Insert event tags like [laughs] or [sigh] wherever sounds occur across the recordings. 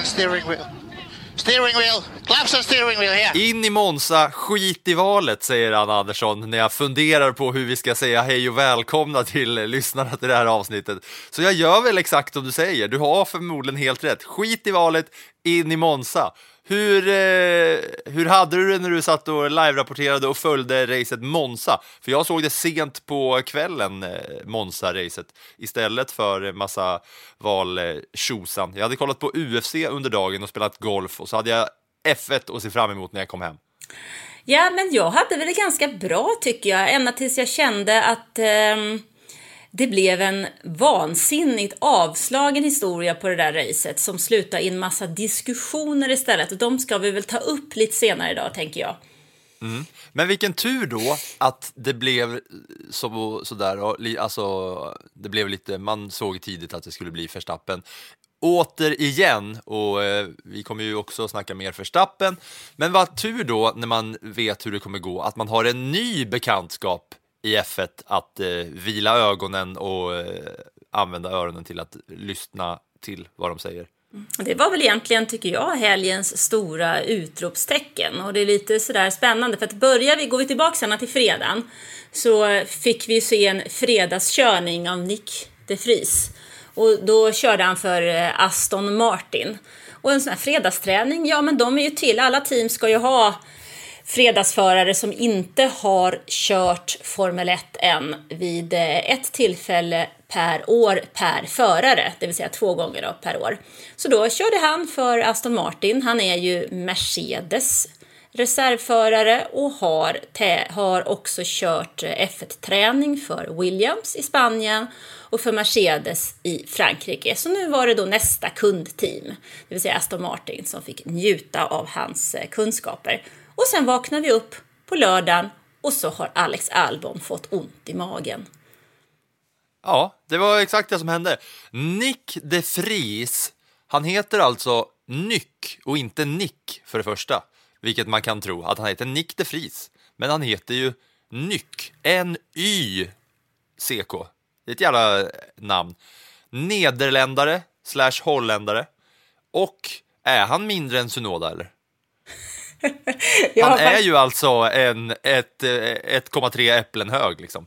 and steering wheel. Steering wheel, claps and steering wheel here. In i Monza, skit i valet, säger Anna Andersson när jag funderar på hur vi ska säga hej och välkomna till lyssnarna till det här avsnittet. Så jag gör väl exakt som du säger, du har förmodligen helt rätt. Skit i valet, in i Monza. Hur, eh, hur hade du det när du satt och live-rapporterade och följde racet Monza? För jag såg det sent på kvällen, eh, Monza-racet, istället för massa val-tjosan. Jag hade kollat på UFC under dagen och spelat golf och så hade jag F1 att se fram emot när jag kom hem. Ja, men jag hade väl det ganska bra tycker jag, ända tills jag kände att eh det blev en vansinnigt avslagen historia på det där racet som slutade i en massa diskussioner istället. Och de ska vi väl ta upp lite senare idag, tänker jag. Mm. Men vilken tur då att det blev så, sådär, alltså det blev lite, man såg tidigt att det skulle bli Verstappen. Återigen, och eh, vi kommer ju också snacka mer Verstappen, men vad tur då när man vet hur det kommer gå, att man har en ny bekantskap i F1 att eh, vila ögonen och eh, använda öronen till att lyssna till vad de säger. Mm. Det var väl egentligen, tycker jag, helgens stora utropstecken. Och det är lite sådär spännande, för att börjar vi, går vi tillbaka sen till fredagen, så fick vi se en fredagskörning av Nick de Vries. Och då körde han för eh, Aston Martin. Och en sån här fredagsträning, ja men de är ju till, alla team ska ju ha fredagsförare som inte har kört Formel 1 än vid eh, ett tillfälle per år per förare, det vill säga två gånger då per år. Så då körde han för Aston Martin. Han är ju Mercedes reservförare och har, har också kört eh, F1-träning för Williams i Spanien och för Mercedes i Frankrike. Så nu var det då nästa kundteam, det vill säga Aston Martin, som fick njuta av hans eh, kunskaper. Och sen vaknar vi upp på lördagen och så har Alex Albon fått ont i magen. Ja, det var exakt det som hände. Nick de Vries, han heter alltså Nyck och inte Nick för det första, vilket man kan tro att han heter Nick de Vries. Men han heter ju Nyck, N-Y-C-K. Det är ett jävla eh, namn. Nederländare slash holländare. Och är han mindre än Sunoda eller? [laughs] Han är ju alltså en ett, eh, 1,3 äpplen hög liksom.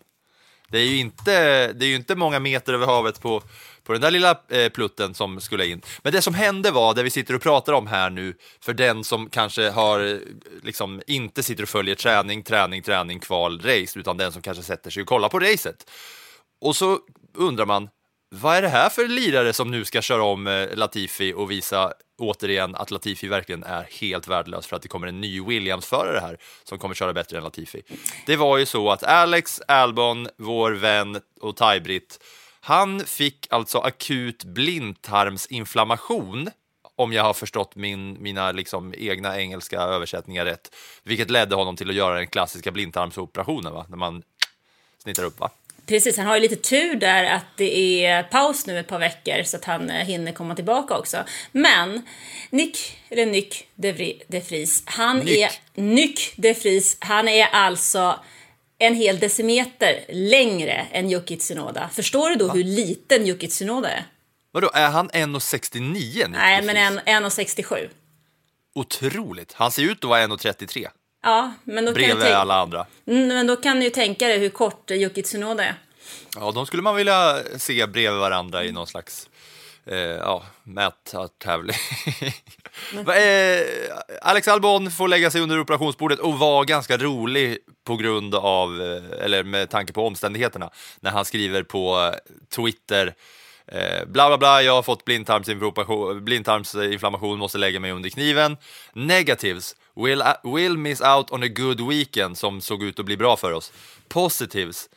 Det är ju inte, det är ju inte många meter över havet på, på den där lilla eh, plutten som skulle in. Men det som hände var, det vi sitter och pratar om här nu, för den som kanske har, liksom inte sitter och följer träning, träning, träning, kval, race, utan den som kanske sätter sig och kollar på racet. Och så undrar man, vad är det här för lirare som nu ska köra om eh, Latifi och visa återigen att Latifi verkligen är helt värdelös för att det kommer en ny Williams-förare här som kommer köra bättre än Latifi. Det var ju så att Alex Albon, vår vän och thai-britt, han fick alltså akut blindtarmsinflammation om jag har förstått min, mina liksom egna engelska översättningar rätt, vilket ledde honom till att göra den klassiska blindtarmsoperationen, va? när man snittar upp. Va? Precis, han har ju lite tur där att det är paus nu ett par veckor så att han eh, hinner komma tillbaka också. Men Nick, eller Nick de Vri- de Vries, han Nick. är Nick de Vries, han är alltså en hel decimeter längre än Yuki Tsunoda. Förstår du då hur liten Yuki Tsunoda är? Vadå, är han 1,69? Nick Nej, men Vries? en- 1,67. Otroligt! Han ser ut att vara 1,33 Ja, men då, kan bredvid tänka, alla andra. Mm, men då kan du ju tänka dig hur kort Yuki Tsunoda är. Ja, de skulle man vilja se bredvid varandra i någon slags eh, ja, mätartävling. Va- eh, Alex Albon får lägga sig under operationsbordet och var ganska rolig på grund av, eh, eller med tanke på omständigheterna, när han skriver på eh, Twitter Eh, bla bla bla, jag har fått blindtarmsinflammation, blindtarmsinflammation, måste lägga mig under kniven. Negatives, will, uh, will miss out on a good weekend som såg ut att bli bra för oss. Positives,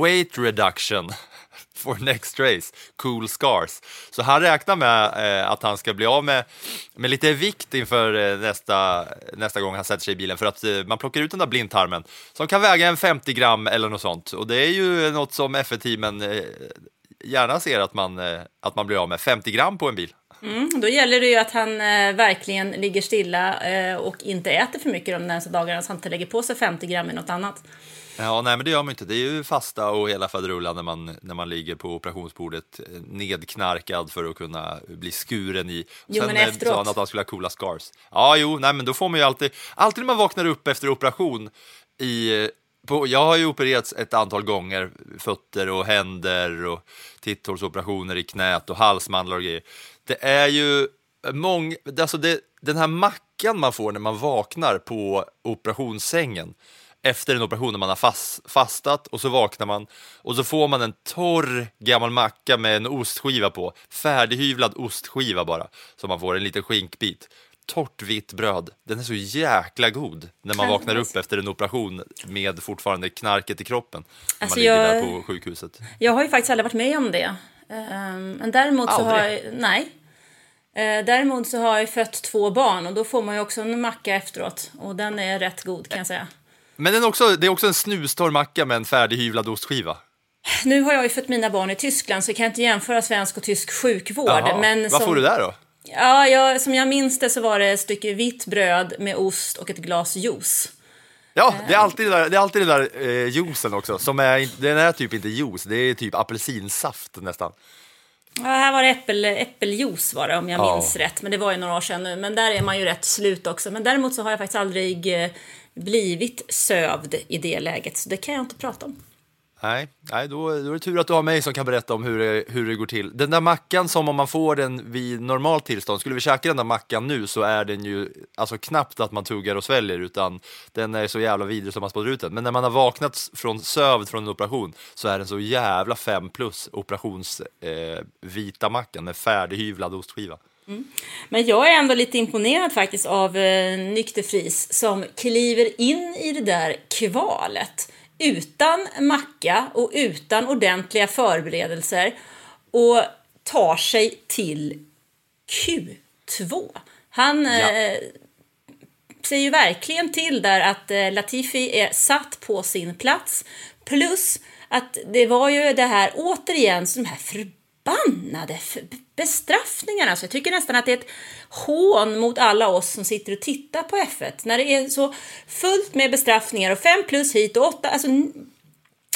weight reduction [laughs] for next race, cool scars. Så han räknar med eh, att han ska bli av med, med lite vikt inför eh, nästa, nästa gång han sätter sig i bilen för att eh, man plockar ut den där blindtarmen som kan väga en 50 gram eller något sånt. Och det är ju något som F1-teamen eh, gärna ser att man, eh, att man blir av med 50 gram på en bil. Mm, då gäller det ju att han eh, verkligen ligger stilla eh, och inte äter för mycket de närmaste dagarna så han inte lägger på sig 50 gram i något annat. Ja, nej, men det gör man inte. Det är ju fasta och hela faderullan när man, när man ligger på operationsbordet eh, nedknarkad för att kunna bli skuren i. Jo, men eh, efteråt. sa han att han skulle ha coola scars. Ja, jo, nej, men då får man ju alltid, alltid när man vaknar upp efter operation i eh, på, jag har ju opererats ett antal gånger, fötter och händer och titthålsoperationer i knät och halsmandlar och grejer. Det är ju mång, alltså det, den här mackan man får när man vaknar på operationssängen efter en operation när man har fast, fastat och så vaknar man och så får man en torr gammal macka med en ostskiva på, färdighyvlad ostskiva bara, så man får en liten skinkbit. Torrt vitt bröd, den är så jäkla god när man vaknar upp efter en operation med fortfarande knarket i kroppen. När Alltså, man ligger jag- där på sjukhuset. Jag har ju faktiskt aldrig varit med om det. Ehm, Men däremot så har jag... Nej. Eh, Däremot så har jag fött två barn och då får man ju också en macka efteråt. Och den är rätt god kan jag säga. Men den också, det är också en snustorr macka med en färdighyvlad ostskiva. Nu har jag ju fött mina barn i Tyskland så jag kan inte jämföra svensk och tysk sjukvård. Jaha, Men Vad som, får du där då? Ja, jag, som jag minns det så var det ett stycke vitt bröd med ost och ett glas juice. Ja, det är alltid det där, det är alltid det där eh, juicen också, som är, den är typ inte juice, det är typ apelsinsaft nästan. Ja, här var det äppel, äppeljuice var det om jag Ja. minns rätt. Men det var ju några år sedan nu. Men där är man ju rätt slut också. Men däremot så har jag faktiskt aldrig eh, blivit sövd i det läget. Så det kan jag inte prata om. Nej, nej då, då är det tur att du har mig som kan berätta om hur det, hur det går till. Den där mackan som om man får den vid normalt tillstånd, skulle vi käka den där mackan nu så är den ju alltså knappt att man tuggar och sväljer utan den är så jävla vidrig som man spottar ut den. Men när man har vaknat från sövd från en operation så är den så jävla 5 plus operationsvita eh, mackan med färdighyvlad ostskiva. Mm. Men jag är ändå lite imponerad faktiskt av eh, Nykterfris som kliver in i det där kvalet utan macka och utan ordentliga förberedelser och tar sig till Q2. Han eh, ser ju verkligen till där att eh, Latifi är satt på sin plats. Plus att det var ju det här återigen, så de här förbannade bestraffningarna. Så jag tycker nästan att det är ett hån mot alla oss som sitter och tittar på F1. När det är så fullt med bestraffningar och fem plus hit och åtta, alltså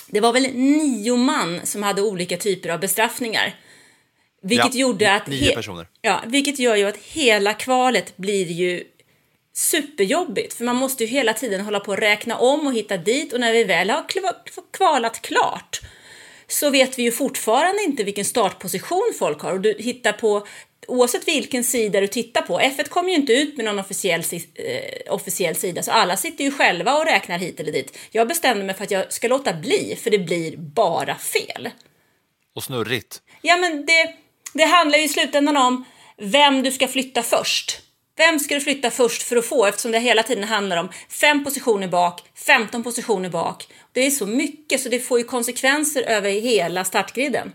det var väl nio man som hade olika typer av bestraffningar. Vilket Ja, gjorde att... nio personer. Ja, vilket gör ju att hela kvalet blir ju superjobbigt. För man måste ju hela tiden hålla på att räkna om och hitta dit. Och när vi väl har kva- kvalat klart så vet vi ju fortfarande inte vilken startposition folk har. Och du hittar på, oavsett vilken sida du tittar på, F1 kommer ju inte ut med någon officiell, eh, officiell sida, så alla sitter ju själva och räknar hit eller dit. Jag bestämde mig för att jag ska låta bli, för det blir bara fel. Och snurrigt. Ja, men det, det handlar ju i slutändan om vem du ska flytta först. Vem ska du flytta först för att få? Eftersom det hela tiden handlar om fem positioner bak, 15 positioner bak. Det är så mycket så det får ju konsekvenser över hela startgriden.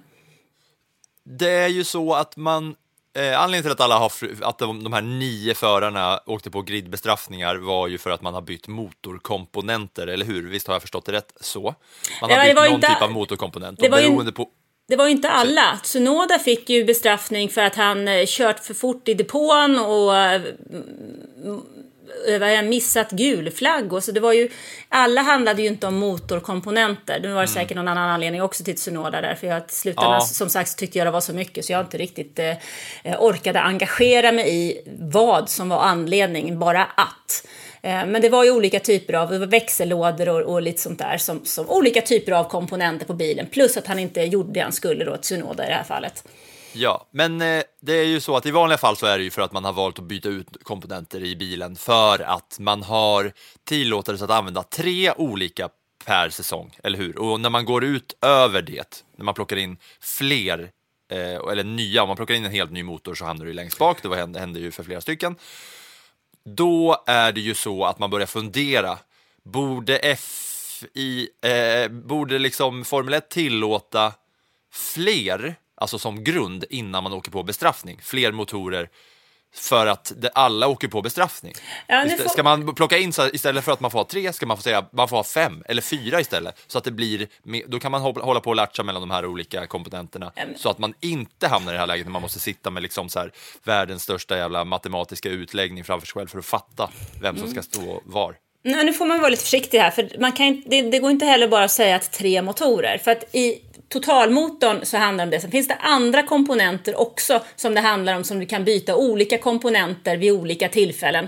Det är ju så att man Eh, anledningen till att, alla har, att de, de här nio förarna åkte på gridbestraffningar var ju för att man har bytt motorkomponenter, eller hur? Visst har jag förstått det rätt så? Man har bytt någon inte- typ av motorkomponent. det Och var ju- beroende på... Det var ju inte alla. Tsunoda fick ju bestraffning för att han eh, kört för fort i depån och eh, vad är det, missat gul flagg. Och så det var ju, alla handlade ju inte om motorkomponenter. Det var det säkert någon annan anledning också till Tsunoda där. För jag, i slutändan, Ja. som sagt, tyckte jag det var så mycket så jag inte riktigt eh, eh, orkade engagera mig i vad som var anledningen, bara att. Eh, Men det var ju olika typer av växellådor och, och lite sånt där som, som olika typer av komponenter på bilen. Plus att han inte gjorde det han skulle då, Tsunoda i det här fallet. Ja, men eh, det är ju så att i vanliga fall så är det ju för att man har valt att byta ut komponenter i bilen för att man har tillåtelse att använda tre olika per säsong, eller hur? Och när man går ut över det, när man plockar in fler, eh, eller nya, om man plockar in en helt ny motor så hamnar du längst bak, det händer hände ju för flera stycken. Då är det ju så att man börjar fundera, borde FI, eh, borde liksom Formel 1 tillåta fler, alltså som grund innan man åker på bestraffning, fler motorer för att det, alla åker på bestraffning. Ja, får- Ska man plocka in så istället för att man får ha tre, ska man få säga man får ha fem eller fyra istället. Så att det blir, då kan man hå- hålla på och latcha mellan de här olika komponenterna. Så att man inte hamnar i det här läget när man måste sitta med liksom så här, världens största jävla matematiska utläggning framför sig själv för att fatta vem som Mm. ska stå var. Nej, nu får man vara lite försiktig här, för man kan, det, det går inte heller bara att säga att tre motorer. För att i totalmotorn så handlar det om det. Sen finns det andra komponenter också som det handlar om som du kan byta olika komponenter vid olika tillfällen.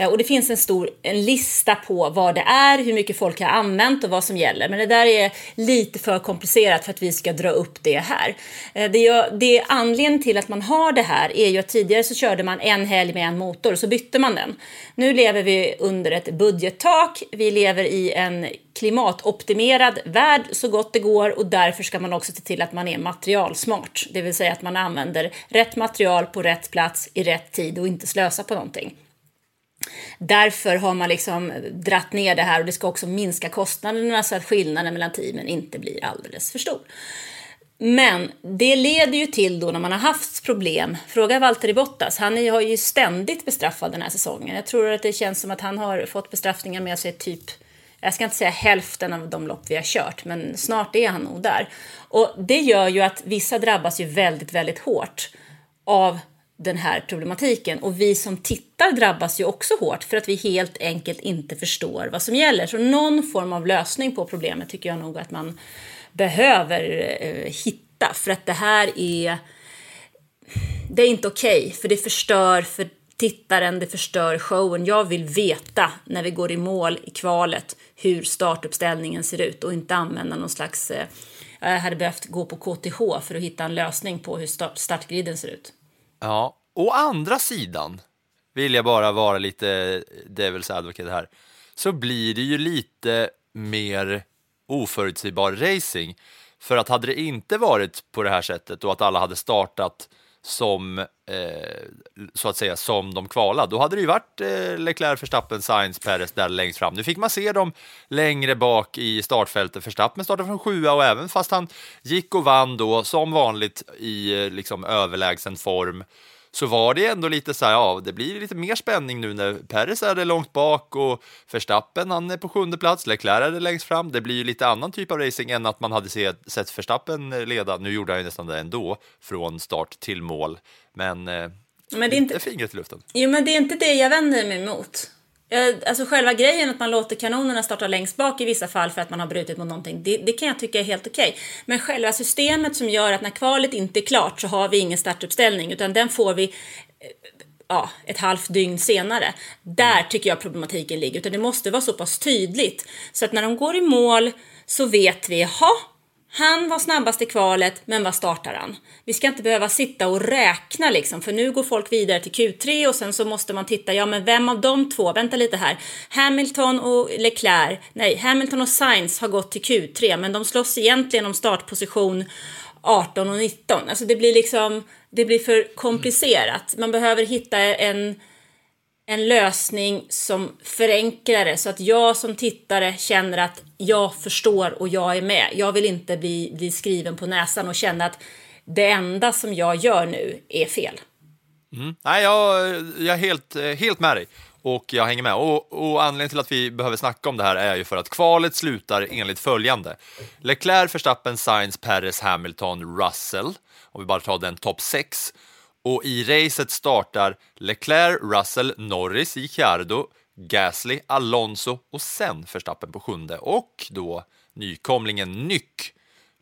Eh, och det finns en stor en lista på vad det är, hur mycket folk har använt och vad som gäller. Men det där är lite för komplicerat för att vi ska dra upp det här. Eh, det, gör, det anledningen till att man har det här är ju att tidigare så körde man en helg med en motor och så bytte man den. Nu lever vi under ett budgettak, vi lever i en klimatoptimerad värld så gott det går och därför ska man också se till att man är materialsmart. Det vill säga att man använder rätt material på rätt plats i rätt tid och inte slösa på någonting. Därför har man liksom dratt ner det här och det ska också minska kostnaderna så att skillnaden mellan teamen inte blir alldeles för stor. Men det leder ju till då när man har haft problem, fråga Valtteri Bottas, han har ju ständigt bestraffat den här säsongen. Jag tror att det känns som att han har fått bestraffningar med sig typ, jag ska inte säga hälften av de lopp vi har kört, men snart är han nog där. Och det gör ju att vissa drabbas ju väldigt, väldigt hårt av den här problematiken. Och vi som tittar drabbas ju också hårt för att vi helt enkelt inte förstår vad som gäller. Så någon form av lösning på problemet tycker jag nog att man behöver eh, hitta. För att det här är... Det är inte okej, för det förstör för tittaren, det förstör showen. Jag vill veta när vi går i mål i kvalet hur startuppställningen ser ut och inte använda någon slags... Eh, jag hade behövt gå på KTH för att hitta en lösning på hur start, startgriden ser ut. Ja, å andra sidan vill jag bara vara lite Devils advocate här, så blir det ju lite mer oförutsägbar racing. För att hade det inte varit på det här sättet och att alla hade startat som, Eh, så att säga, som de kvalade, då hade det ju varit eh, Leclerc, Verstappen, Sainz, Perez där längst fram. Nu fick man se dem längre bak i startfältet. Verstappen startade från sjua och även fast han gick och vann då som vanligt i eh, liksom överlägsen form så var det ändå lite så här, ja, det blir lite mer spänning nu när Perez är långt bak och Verstappen, han är på sjunde plats, Leclerc är längst fram. Det blir ju lite annan typ av racing än att man hade sett, sett Verstappen leda. Nu gjorde han ju nästan det ändå, från start till mål. Men, eh, Men det är inte- fingret i luften. Jo, men det är inte det jag vänder mig emot. Eh, alltså själva grejen att man låter kanonerna starta längst bak i vissa fall för att man har brutit mot någonting, det, det kan jag tycka är helt okej. Men själva systemet som gör att när kvalet inte är klart så har vi ingen startuppställning utan den får vi eh, ja, ett halvt dygn senare. Där tycker jag problematiken ligger. Utan det måste vara så pass tydligt så att när de går i mål så vet vi, jaha, han var snabbast i kvalet, men vad startar han? Vi ska inte behöva sitta och räkna liksom, för nu går folk vidare till Q3 och sen så måste man titta, ja men vem av de två, vänta lite här, Hamilton och Leclerc, nej, Hamilton och Sainz har gått till Q3, men de slåss egentligen om startposition 18 och 19. Alltså det blir liksom, det blir för komplicerat. Man behöver hitta en en lösning som förenklar det så att jag som tittare känner att jag förstår och jag är med. Jag vill inte bli, bli skriven på näsan och känna att det enda som jag gör nu är fel. Mm. Nej, jag, jag är helt, helt med dig och jag hänger med. Och, och anledningen till att vi behöver snacka om det här är ju för att kvalet slutar enligt följande. Leclerc, Verstappen, Sainz, Perez, Hamilton, Russell. Om vi bara tar den topp 6. Och i racet startar Leclerc, Russell, Norris, Ricciardo, Gasly, Alonso och sen Verstappen på sjunde. Och då nykomlingen Nyck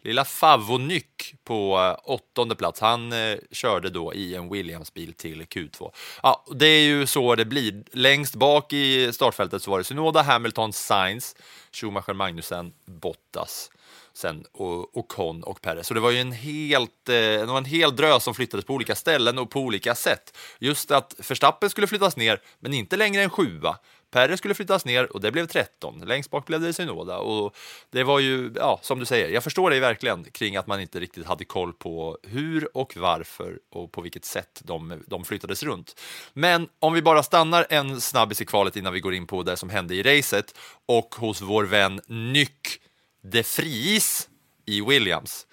Lilla Favvo Nyck på eh, åttonde plats. Han eh, körde då i en Williams-bil till Q2. Ja, det är ju så det blir. Längst bak i startfältet så var det Synoda, Hamilton, Sainz, Schumacher, Magnussen, Bottas sen och Ocon och Perez. Så det var ju en helt, eh, det var en hel drös som flyttades på olika ställen och på olika sätt. Just att Verstappen skulle flyttas ner, men inte längre än sjua. Perez skulle flyttas ner och det blev 13. Längst bak blev det Synoda och det var ju, ja, som du säger, jag förstår dig verkligen kring att man inte riktigt hade koll på hur och varför och på vilket sätt de, de flyttades runt. Men om vi bara stannar en snabbis i kvalet innan vi går in på det som hände i racet och hos vår vän Nyck de Vries i Williams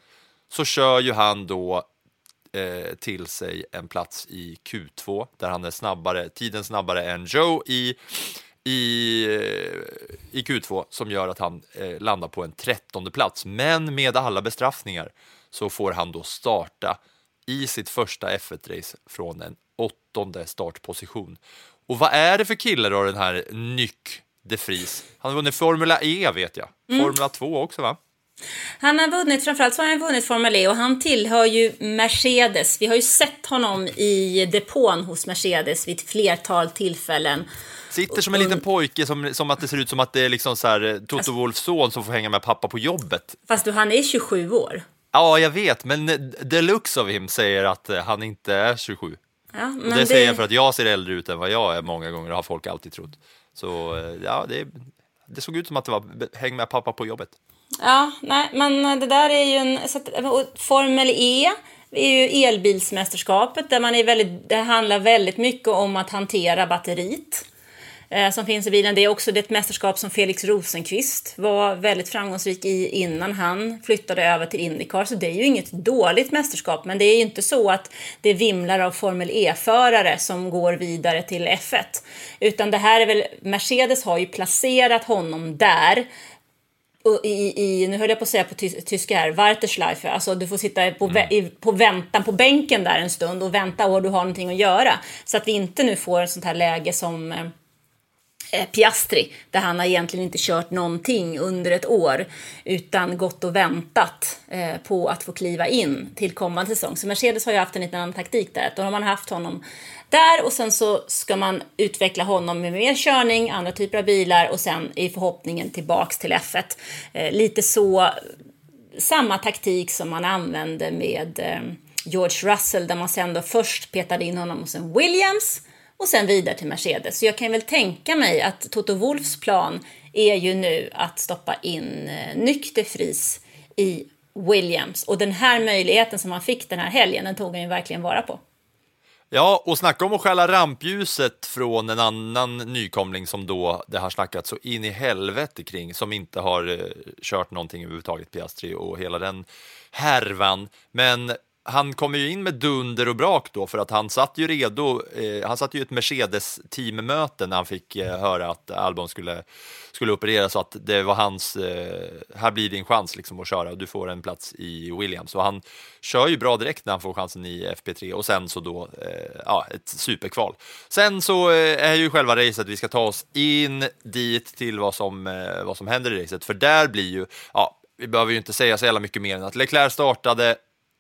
så kör ju han då eh, till sig en plats i Q2 där han är snabbare, tiden snabbare än Joe i, i, i Q2 som gör att han eh, landar på en trettonde plats. Men med alla bestraffningar så får han då starta i sitt första F1-race från en åttonde startposition. Och vad är det för kille då, den här Nyck de Vries? Han har vunnit Formula E vet jag. Formula 2 också va? Han har vunnit, framförallt så har han vunnit Formel E och han tillhör ju Mercedes. Vi har ju sett honom i depån hos Mercedes vid ett flertal tillfällen. Sitter som en liten pojke, som, som att det ser ut som att det är liksom så här, eh, Toto Wolffs son som får hänga med pappa på jobbet. Fast du, han är 27 år. Ja, jag vet, men eh, the looks of him säger att eh, han inte är 27. Ja, men det, säger jag för att jag ser äldre ut än vad jag är många gånger, har folk alltid trott. Så eh, ja, det, det såg ut som att det var häng med pappa på jobbet. Ja, nej, men det där är ju en... Så att, Formel E är ju elbilsmästerskapet där man är väldigt, det handlar väldigt mycket om att hantera batteriet Eh, som finns i bilen. Det är också det mästerskap som Felix Rosenqvist var väldigt framgångsrik i innan han flyttade över till Indycar. Så det är ju inget dåligt mästerskap, men det är ju inte så att det vimlar av Formel E-förare som går vidare till F1. Utan det här är väl, Mercedes har ju placerat honom där i, i, nu höll jag på att säga på ty, tyska här, Warteschleife, alltså du får sitta på, vä, i, på väntan på bänken där en stund och vänta och du har någonting att göra. Så att vi inte nu får ett sånt här läge som eh, Eh, Piastri, där han har egentligen inte kört någonting under ett år utan gått och väntat eh, på att få kliva in till kommande säsong. Så Mercedes har ju haft en liten annan taktik där. Då har man haft honom där och sen så ska man utveckla honom med mer körning, andra typer av bilar och sen i förhoppningen tillbaks till F1. Eh, lite så samma taktik som man använde med eh, George Russell där man sen då först petade in honom hos en Williams och sen vidare till Mercedes. Så jag kan väl tänka mig att Toto Wolfs plan är ju nu att stoppa in eh, nykter fris i Williams. Och den här möjligheten som han fick den här helgen, den tog han ju verkligen vara på. Ja, och snacka om att stjäla rampljuset från en annan nykomling som då det har snackats så in i helvete kring, som inte har eh, kört någonting överhuvudtaget, Piastri och hela den härvan. Men han kommer ju in med dunder och brak då för att han satt ju redo. Eh, han satt ju ett Mercedes teammöte när han fick eh, höra att Albon skulle skulle operera så att det var hans. Eh, här blir din chans liksom att köra och du får en plats i Williams och han kör ju bra direkt när han får chansen i FP3 och sen så då eh, ja, ett superkval. Sen så eh, är ju själva racet. Vi ska ta oss in dit till vad som eh, vad som händer i racet, för där blir ju ja. Vi behöver ju inte säga så jävla mycket mer än att Leclerc startade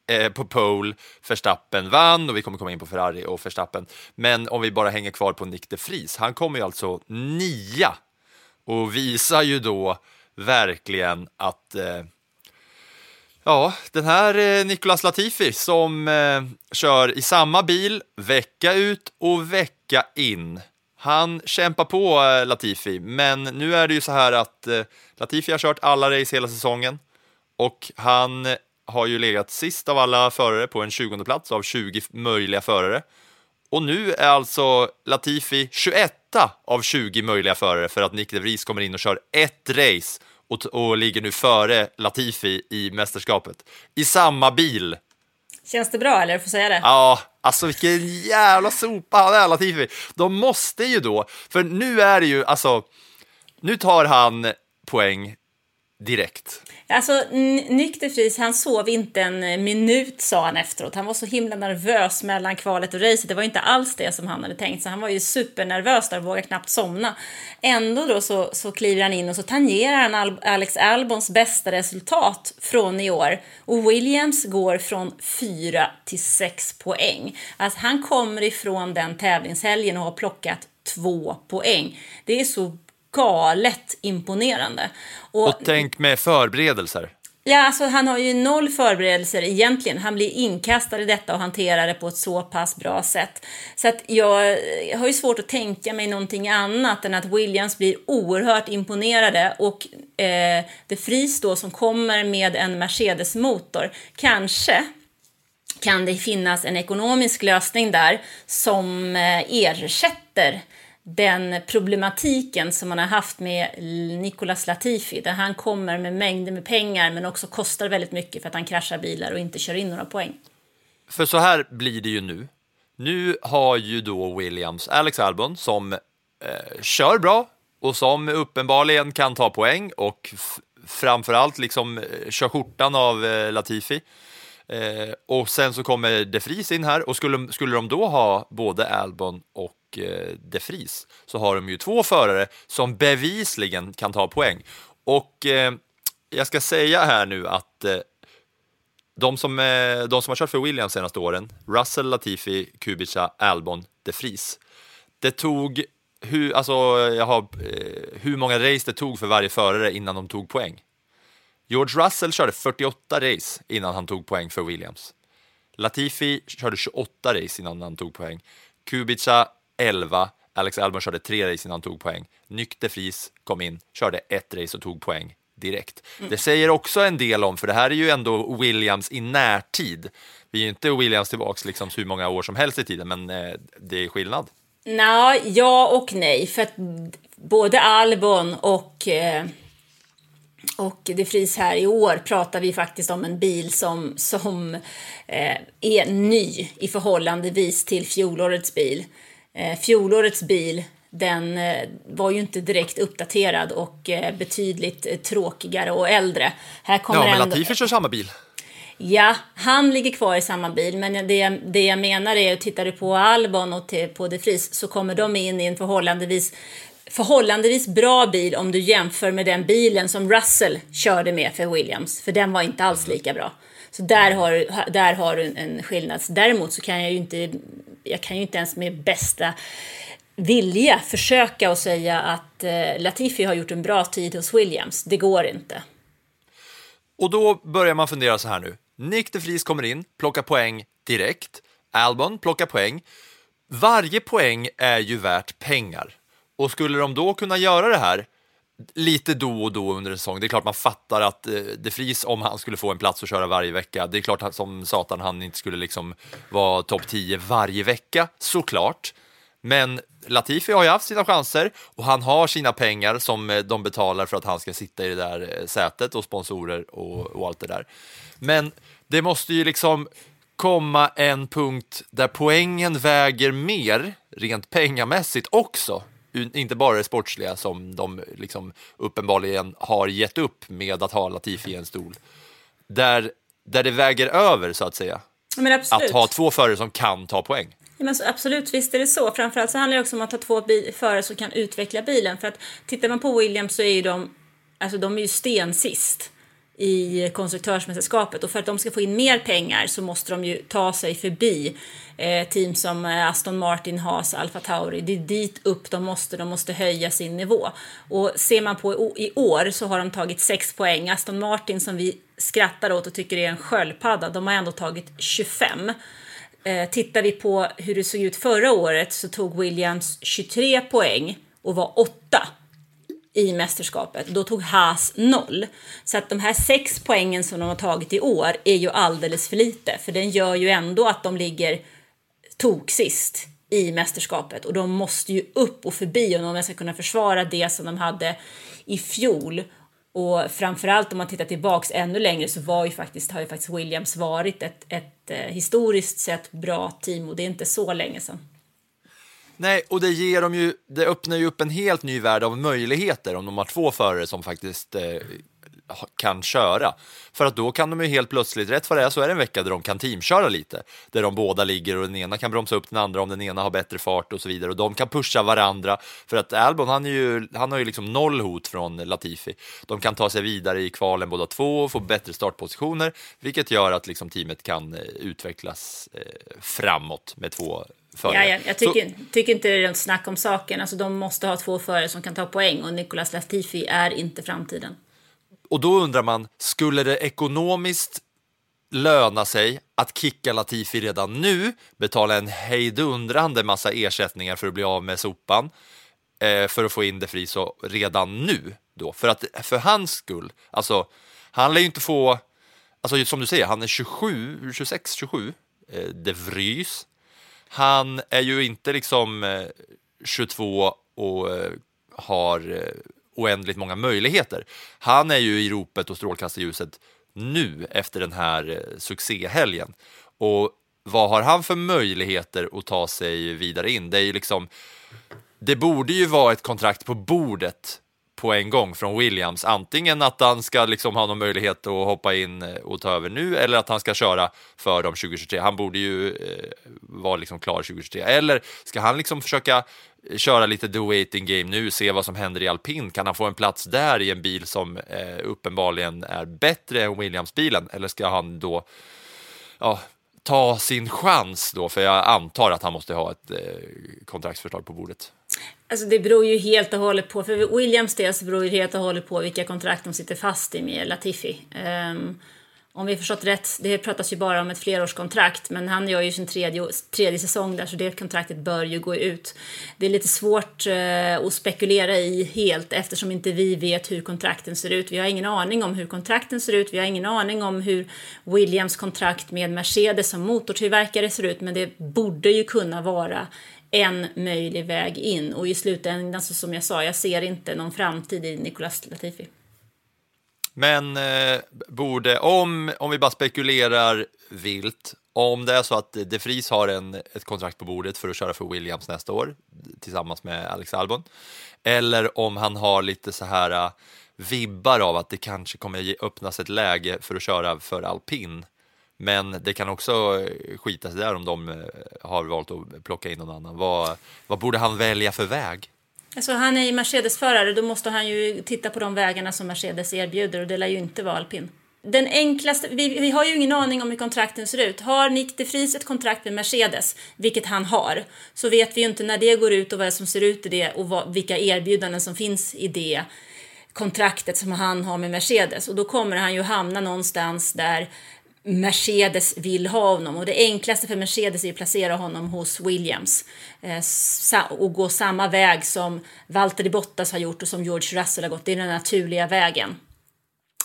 eh, på pole, Verstappen vann och vi kommer komma in på Ferrari och Verstappen. Men om vi bara hänger kvar på Nick de Vries, han kommer ju alltså nia och visar ju då verkligen att eh, ja, den här eh, Nicolas Latifi som eh, kör i samma bil vecka ut och vecka in. Han kämpar på eh, Latifi, men nu är det ju så här att eh, Latifi har kört alla race hela säsongen och han har ju legat sist av alla förare på en 20 plats av 20 möjliga förare. Och nu är alltså Latifi 21 av 20 möjliga förare för att Nick de Vries kommer in och kör ett race och, och ligger nu före Latifi i mästerskapet. I samma bil. Känns det bra eller? Får säga det? Ja, alltså vilken jävla sopa han är Latifi. De måste ju då, för nu är det ju, alltså, nu tar han poäng direkt. Alltså, nykter Friis, han sov inte en eh, minut sa han efteråt. Han var så himla nervös mellan kvalet och racet. Det var inte alls det som han hade tänkt. Så han var ju supernervös där och vågade knappt somna. Ändå då så, så kliver han in och så tangerar han Al Alex Albons bästa resultat från i år. Och Williams går från 4 till 6 poäng. Alltså han kommer ifrån den tävlingshelgen och har plockat två poäng. Det är så galet imponerande. Och, och tänk med förberedelser. Ja, alltså han har ju noll förberedelser egentligen. Han blir inkastad i detta och hanterar det på ett så pass bra sätt. Så att jag har ju svårt att tänka mig någonting annat än att Williams blir oerhört imponerade och eh, De Vries då som kommer med en Mercedes-motor kanske kan det finnas en ekonomisk lösning där som eh, ersätter den problematiken som man har haft med Nicolas Latifi där han kommer med mängder med pengar men också kostar väldigt mycket för att han kraschar bilar och inte kör in några poäng. För så här blir det ju nu. Nu har ju då Williams Alex Albon som eh, kör bra och som uppenbarligen kan ta poäng och framförallt liksom eh, kör skjortan av eh, Latifi. Eh, och sen så kommer De Vries in här och skulle, skulle de då ha både Albon och Eh, de Vries så har de ju två förare som bevisligen kan ta poäng. Och eh, jag ska säga här nu att eh, de, som, de som har kört för Williams senaste åren, Russell, Latifi, Kubica, Albon, De Vries, det tog hur, alltså, jag har, hur många race det tog för varje förare innan de tog poäng. George Russell körde 48 race innan han tog poäng för Williams. Latifi körde 28 race innan han tog poäng. Kubica 11. Alex Albon körde 3 race innan han tog poäng. Nyck de Vries kom in, körde ett race och tog poäng direkt. Mm. Det säger också en del om, för det här är ju ändå Williams i närtid. Vi är ju inte Williams tillbaks liksom hur många år som helst i tiden, men eh, det är skillnad. Nej, ja och nej, för att både Albon och eh och det fris här i år pratar vi faktiskt om en bil som, som eh, är ny i förhållandevis till fjolårets bil. Eh, fjolårets bil den eh, var ju inte direkt uppdaterad och eh, betydligt tråkigare och äldre. Här kommer ja, men ändå... Latifi kör samma bil. Ja, han ligger kvar i samma bil, men det, jag, det jag menar är, tittar du på Albon och till, på De Vries så kommer de in i en förhållandevis förhållandevis bra bil om du jämför med den bilen som Russell körde med för Williams, för den var inte alls lika bra. Så där har, där har du en skillnad. Däremot så kan jag ju inte, jag kan ju inte ens med bästa vilja försöka och säga att eh, Latifi har gjort en bra tid hos Williams. Det går inte. Och då börjar man fundera så här nu. Nick de Vries kommer in, plockar poäng direkt. Albon plockar poäng. Varje poäng är ju värt pengar. Och skulle de då kunna göra det här lite då och då under en säsong, det är klart man fattar att eh, De Vries, om han skulle få en plats att köra varje vecka, det är klart att som satan han inte skulle liksom vara topp 10 varje vecka, såklart. Men Latifi har ju haft sina chanser och han har sina pengar som eh, de betalar för att han ska sitta i det där eh, sätet och sponsorer och, och allt det där. Men det måste ju liksom komma en punkt där poängen väger mer rent pengamässigt också inte bara det sportsliga som de liksom uppenbarligen har gett upp med att ha Latifi i en stol. Där, där det väger över så att säga. Att ha två förare som kan ta poäng. Ja, men absolut, visst är det så. Framförallt så handlar det också om att ha två förare som kan utveckla bilen. För att tittar man på Williams så är ju de, alltså de är ju stensist i konstruktörsmästerskapet och för att de ska få in mer pengar så måste de ju ta sig förbi eh, team som eh, Aston Martin, Haas, Alfa Tauri. Det är dit upp de måste, de måste höja sin nivå. Och ser man på i år så har de tagit 6 poäng. Aston Martin som vi skrattar åt och tycker är en sköldpadda, de har ändå tagit 25. Eh, tittar vi på hur det såg ut förra året så tog Williams 23 poäng och var 8 i mästerskapet. Då tog Haas noll. Så att de här sex poängen som de har tagit i år är ju alldeles för lite. För den gör ju ändå att de ligger tok sist i mästerskapet. Och de måste ju upp och förbi om de ska kunna försvara det som de hade i fjol. Och framförallt om man tittar tillbaks ännu längre så var ju faktiskt, har ju faktiskt Williams varit ett, ett eh, historiskt sett bra team och det är inte så länge sedan. Nej, och det ger dem ju, det öppnar ju upp en helt ny värld av möjligheter om de har två förare som faktiskt eh, kan köra. För att då kan de ju helt plötsligt, rätt vad det är så är det en vecka där de kan teamköra lite. Där de båda ligger och den ena kan bromsa upp den andra om den ena har bättre fart och så vidare. Och de kan pusha varandra. För att Albon, han, är ju, han har ju liksom noll hot från Latifi. De kan ta sig vidare i kvalen båda två och få bättre startpositioner, vilket gör att liksom teamet kan eh, utvecklas eh, framåt med två Ja, ja, jag tycker, så... tycker inte det är något snack om saken. Alltså, de måste ha två förare som kan ta poäng och Nicolas Latifi är inte framtiden. Och då undrar man, skulle det ekonomiskt löna sig att kicka Latifi redan nu, betala en hejdundrande massa ersättningar för att bli av med sopan, eh, för att få in det fri så redan nu då? För att för hans skull, alltså han lär ju inte få, alltså som du säger, han är 27, 26, 27, eh, De Vries. Han är ju inte liksom eh, 22 och eh, har eh, oändligt många möjligheter. Han är ju i ropet och strålkastarljuset nu efter den här succéhelgen. Och vad har han för möjligheter att ta sig vidare in? Det är ju liksom, det borde ju vara ett kontrakt på bordet på en gång från Williams. Antingen att han ska liksom ha någon möjlighet att hoppa in eh, och ta över nu eller att han ska köra för dem 2023. Han borde ju eh, vara liksom klar 2023. Eller ska han liksom försöka eh, köra lite the waiting game nu, se vad som händer i alpin. Kan han få en plats där i en bil som eh, uppenbarligen är bättre än Williams-bilen? Eller ska han då ja, ta sin chans då? För jag antar att han måste ha ett eh, kontraktsförslag på bordet. Alltså det beror ju helt och hållet på, för Williams del så beror det helt och hållet på vilka kontrakt de sitter fast i med Latifi. Um, om vi förstått rätt, det pratas ju bara om ett flerårskontrakt, men han gör ju sin tredje, tredje säsong där, så det kontraktet bör ju gå ut. Det är lite svårt uh, att spekulera i helt eftersom inte vi vet hur kontrakten ser ut. Vi har ingen aning om hur kontrakten ser ut, vi har ingen aning om hur Williams kontrakt med Mercedes som motortillverkare ser ut, men det borde ju kunna vara en möjlig väg in och i slutändan, så som jag sa, jag ser inte någon framtid i Nicolas Latifi. Men eh, borde, om, om vi bara spekulerar vilt, om det är så att De Vries har en, ett kontrakt på bordet för att köra för Williams nästa år tillsammans med Alex Albon, eller om han har lite så här eh, vibbar av att det kanske kommer öppnas ett läge för att köra för alpin. Men det kan också eh, skita sig där om de eh, har valt att plocka in någon annan. Vad, vad borde han välja för väg? Alltså han är ju Mercedes-förare, då måste han ju titta på de vägarna som Mercedes erbjuder och det lär ju inte vara alpin. Den enklaste, vi, vi har ju ingen aning om hur kontrakten ser ut. Har Nick de Vries ett kontrakt med Mercedes, vilket han har, så vet vi ju inte när det går ut och vad som ser ut i det och vad, vilka erbjudanden som finns i det kontraktet som han har med Mercedes. Och då kommer han ju hamna någonstans där Mercedes vill ha honom och det enklaste för Mercedes är att placera honom hos Williams eh, och gå samma väg som Valtteri Bottas har gjort och som George Russell har gått. Det är den naturliga vägen.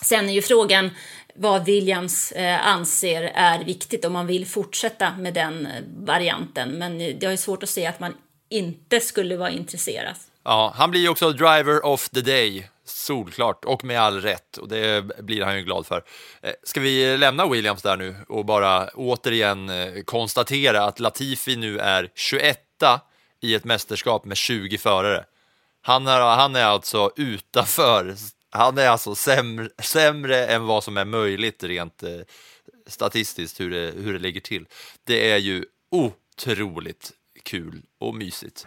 Sen är ju frågan vad Williams eh, anser är viktigt om man vill fortsätta med den eh, varianten. Men det är svårt att se att man inte skulle vara intresserad. Ja, han blir ju också driver of the day Solklart, och med all rätt. Och det blir han ju glad för. Eh, ska vi lämna Williams där nu och bara återigen eh, konstatera att Latifi nu är 21 i ett mästerskap med 20 förare. Han är, han är alltså utanför, han är alltså sämre, sämre än vad som är möjligt rent eh, statistiskt hur det, hur det ligger till. Det är ju otroligt kul och mysigt.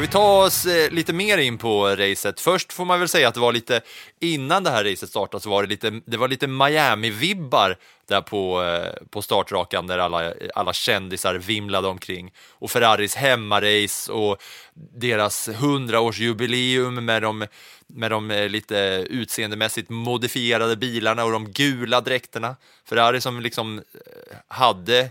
Ska vi ta oss eh, lite mer in på racet? Först får man väl säga att det var lite, innan det här racet startade så var det lite, det var lite Miami-vibbar där på, eh, på startrakan där alla, alla kändisar vimlade omkring. Och Ferraris hemmarace och deras hundraårsjubileum med de, med de eh, lite utseendemässigt modifierade bilarna och de gula dräkterna. Ferrari som liksom hade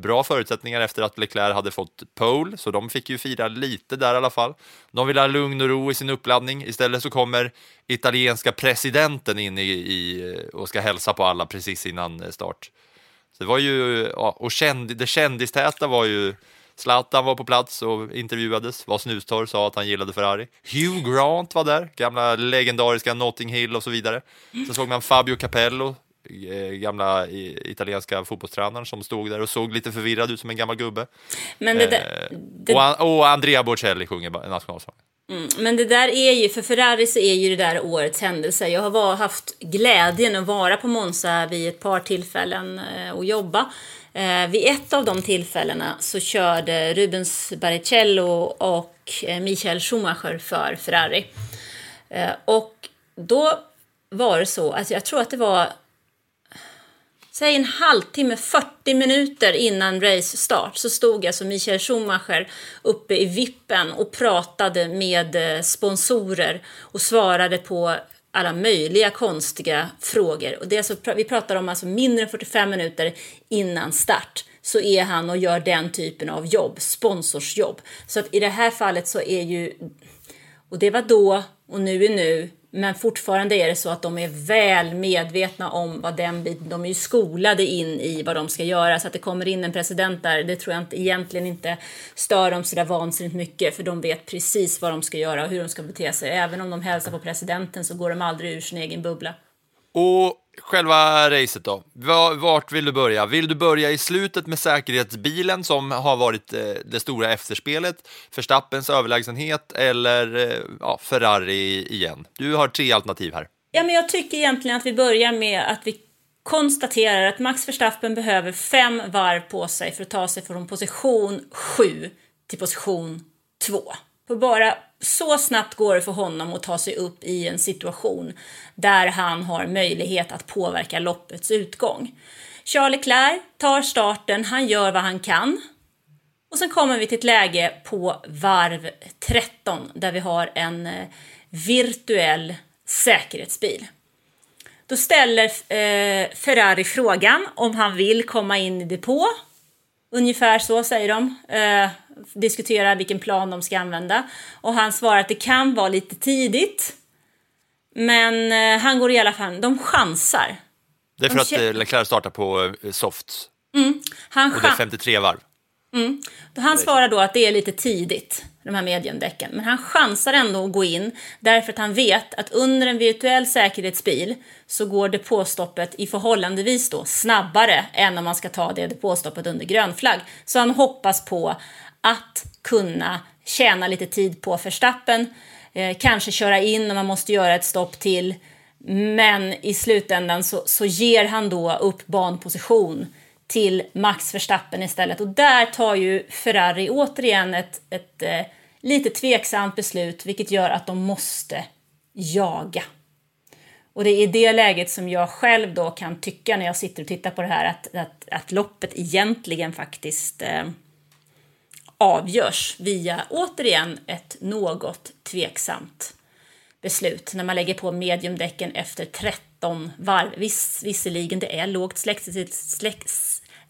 bra förutsättningar efter att Leclerc hade fått pole, så de fick ju fira lite där i alla fall. De vill ha lugn och ro i sin uppladdning. Istället så kommer italienska presidenten in i, i och ska hälsa på alla precis innan eh, start. Så det var ju, ja, och känd, det kändistäta var ju Zlatan var på plats och intervjuades, var snustorr, sa att han gillade Ferrari. Hugh Grant var där, gamla legendariska Notting Hill och så vidare. Sen såg man Fabio Capello gamla i, italienska fotbollstränaren som stod där och såg lite förvirrad ut som en gammal gubbe. Men det, där, Eh, det, och, och Andrea Bocelli sjunger nationalsången. men det där är ju, för Ferrari så är ju det där årets händelse. Jag har var, haft glädjen att vara på Monza vid ett par tillfällen eh, och jobba. Eh, vid ett av de tillfällena så körde Rubens Barrichello och eh, Michael Schumacher för Ferrari. Eh, och då var det så, alltså jag tror att det var Säg en halvtimme, 40 minuter innan race start så stod alltså Michael Schumacher uppe i vippen och pratade med eh, sponsorer och svarade på alla möjliga konstiga frågor. Och det är så, vi pratar om alltså mindre än 45 minuter innan start så är han och gör den typen av jobb, sponsorsjobb. Så att i det här fallet så är ju och det var då och nu är nu. Men fortfarande är det så att de är väl medvetna om vad den biten, de är ju skolade in i vad de ska göra. Så att det kommer in en president där, det tror jag inte, egentligen inte stör dem sådär vansinnigt mycket. För de vet precis vad de ska göra och hur de ska bete sig. Även om de hälsar på presidenten så går de aldrig ur sin egen bubbla. Och själva racet då? Vart vill du börja? Vill du börja i slutet med säkerhetsbilen som har varit eh, det stora efterspelet, Verstappens överlägsenhet eller eh, ja, Ferrari igen? Du har tre alternativ här. Ja, men jag tycker egentligen att vi börjar med att vi konstaterar att Max Verstappen behöver fem varv på sig för att ta sig från position 7 till position 2. För bara så snabbt går det för honom att ta sig upp i en situation där han har möjlighet att påverka loppets utgång. Charles Leclerc tar starten, han gör vad han kan. Och sen kommer vi till ett läge på varv 13 där vi har en eh, virtuell säkerhetsbil. Då ställer eh, Ferrari frågan om han vill komma in i depå. Ungefär så säger de. Eh, diskuterar vilken plan de ska använda. Och han svarar att det kan vara lite tidigt. Men eh, han går i alla fall, de chansar. Det är för De att eh, Leclerc startar på eh, softs Han, och det är chan- 53 varv. han svarar då att det är lite tidigt, de här mediumdäcken. Men han chansar ändå att gå in därför att han vet att under en virtuell säkerhetsbil så går depåstoppet i förhållandevis då snabbare än om man ska ta det depåstoppet under grön flagg. Så han hoppas på att kunna tjäna lite tid på Verstappen, eh, kanske köra in om man måste göra ett stopp till. Men i slutändan så, så ger han då upp banposition till Max Verstappen istället. Och där tar ju Ferrari återigen ett, ett eh, lite tveksamt beslut, vilket gör att de måste jaga. Och det är i det läget som jag själv då kan tycka när jag sitter och tittar på det här att, att, att loppet egentligen faktiskt eh, avgörs via, återigen, ett något tveksamt beslut när man lägger på mediumdäcken efter 13 varv. Viss, visserligen det är lågt släkt, släkt,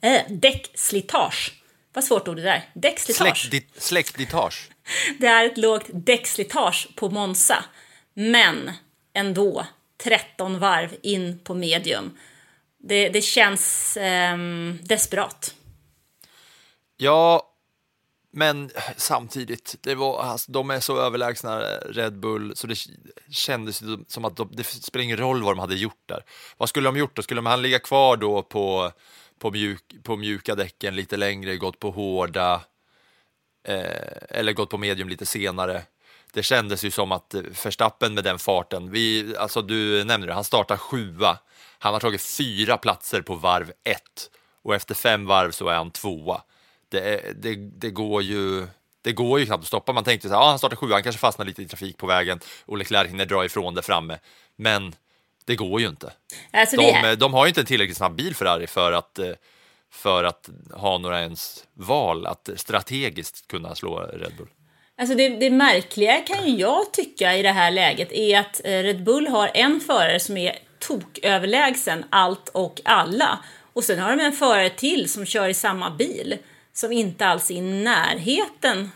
äh, däckslitage. Vad svårt ord det där. Däckslitage. Släkt, släktditage. Det är ett lågt däckslitage på Monza. Men ändå 13 varv in på medium. Det, det känns ehm, desperat. Ja, men samtidigt, det var, alltså, de är så överlägsna Red Bull så det kändes som att de, det spelar ingen roll vad de hade gjort där. Vad skulle de gjort då? Skulle han ligga kvar då på, på, mjuk, på mjuka däcken lite längre, gått på hårda eh, eller gått på medium lite senare? Det kändes ju som att eh, Verstappen med den farten, vi, alltså du nämnde det, han startar sjua. Han har tagit fyra platser på varv ett och efter fem varv så är han tvåa. Det, det, det, går ju, det går ju knappt att stoppa. Man tänkte så här, ah, han startar sjua, han kanske fastnar lite i trafik på vägen och Leclerc hinner dra ifrån det framme. Men det går ju inte. Alltså, vi är- De, de har ju inte en tillräckligt snabb bil Ferrari för att, eh, för att ha några ens val att strategiskt kunna slå Red Bull. Alltså det, det märkliga kan ju jag tycka i det här läget är att eh, Red Bull har en förare som är toköverlägsen allt och alla. Och sen har de en förare till som kör i samma bil som inte alls är i närheten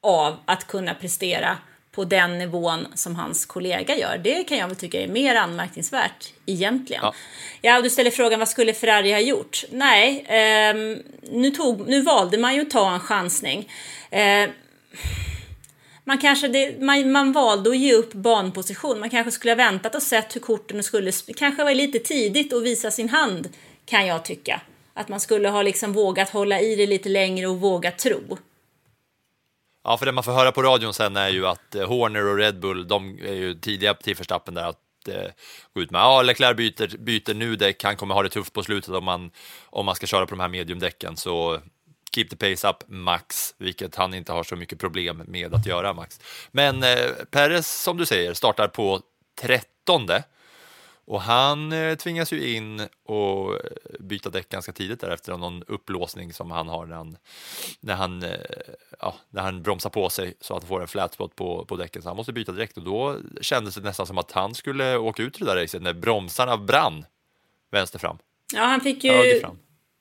av att kunna prestera på den nivån som hans kollega gör. Det kan jag väl tycka är mer anmärkningsvärt egentligen. Ja. Ja, du ställer frågan vad skulle Ferrari ha gjort? Nej, ehm, nu, tog, nu valde man ju att ta en chansning. Eh, man kanske det, man, man valde att ge upp banposition. Man kanske skulle ha väntat och sett hur korten skulle... Kanske var lite tidigt att visa sin hand, kan jag tycka. Att man skulle ha liksom vågat hålla i det lite längre och vågat tro. Ja, för det man får höra på radion sen är ju att eh, Horner och Red Bull, de är ju tidiga till Verstappen där att eh, gå ut med, ja, Leclerc byter, byter nu däck, han kommer ha det tufft på slutet om man, om man ska köra på de här mediumdäcken, så keep the pace up max, vilket han inte har så mycket problem med att göra max. Men eh, Perez, som du säger, startar på trettonde och han eh, tvingas ju in och eh, byta däck ganska tidigt där efter någon upplåsning som han har när han, när han, eh, ja, när han bromsar på sig så att han får en flat spot på, på däcken. Så han måste byta direkt och då kändes det nästan som att han skulle åka ut i det där racet när bromsarna brann vänster fram. Ja, han fick ju...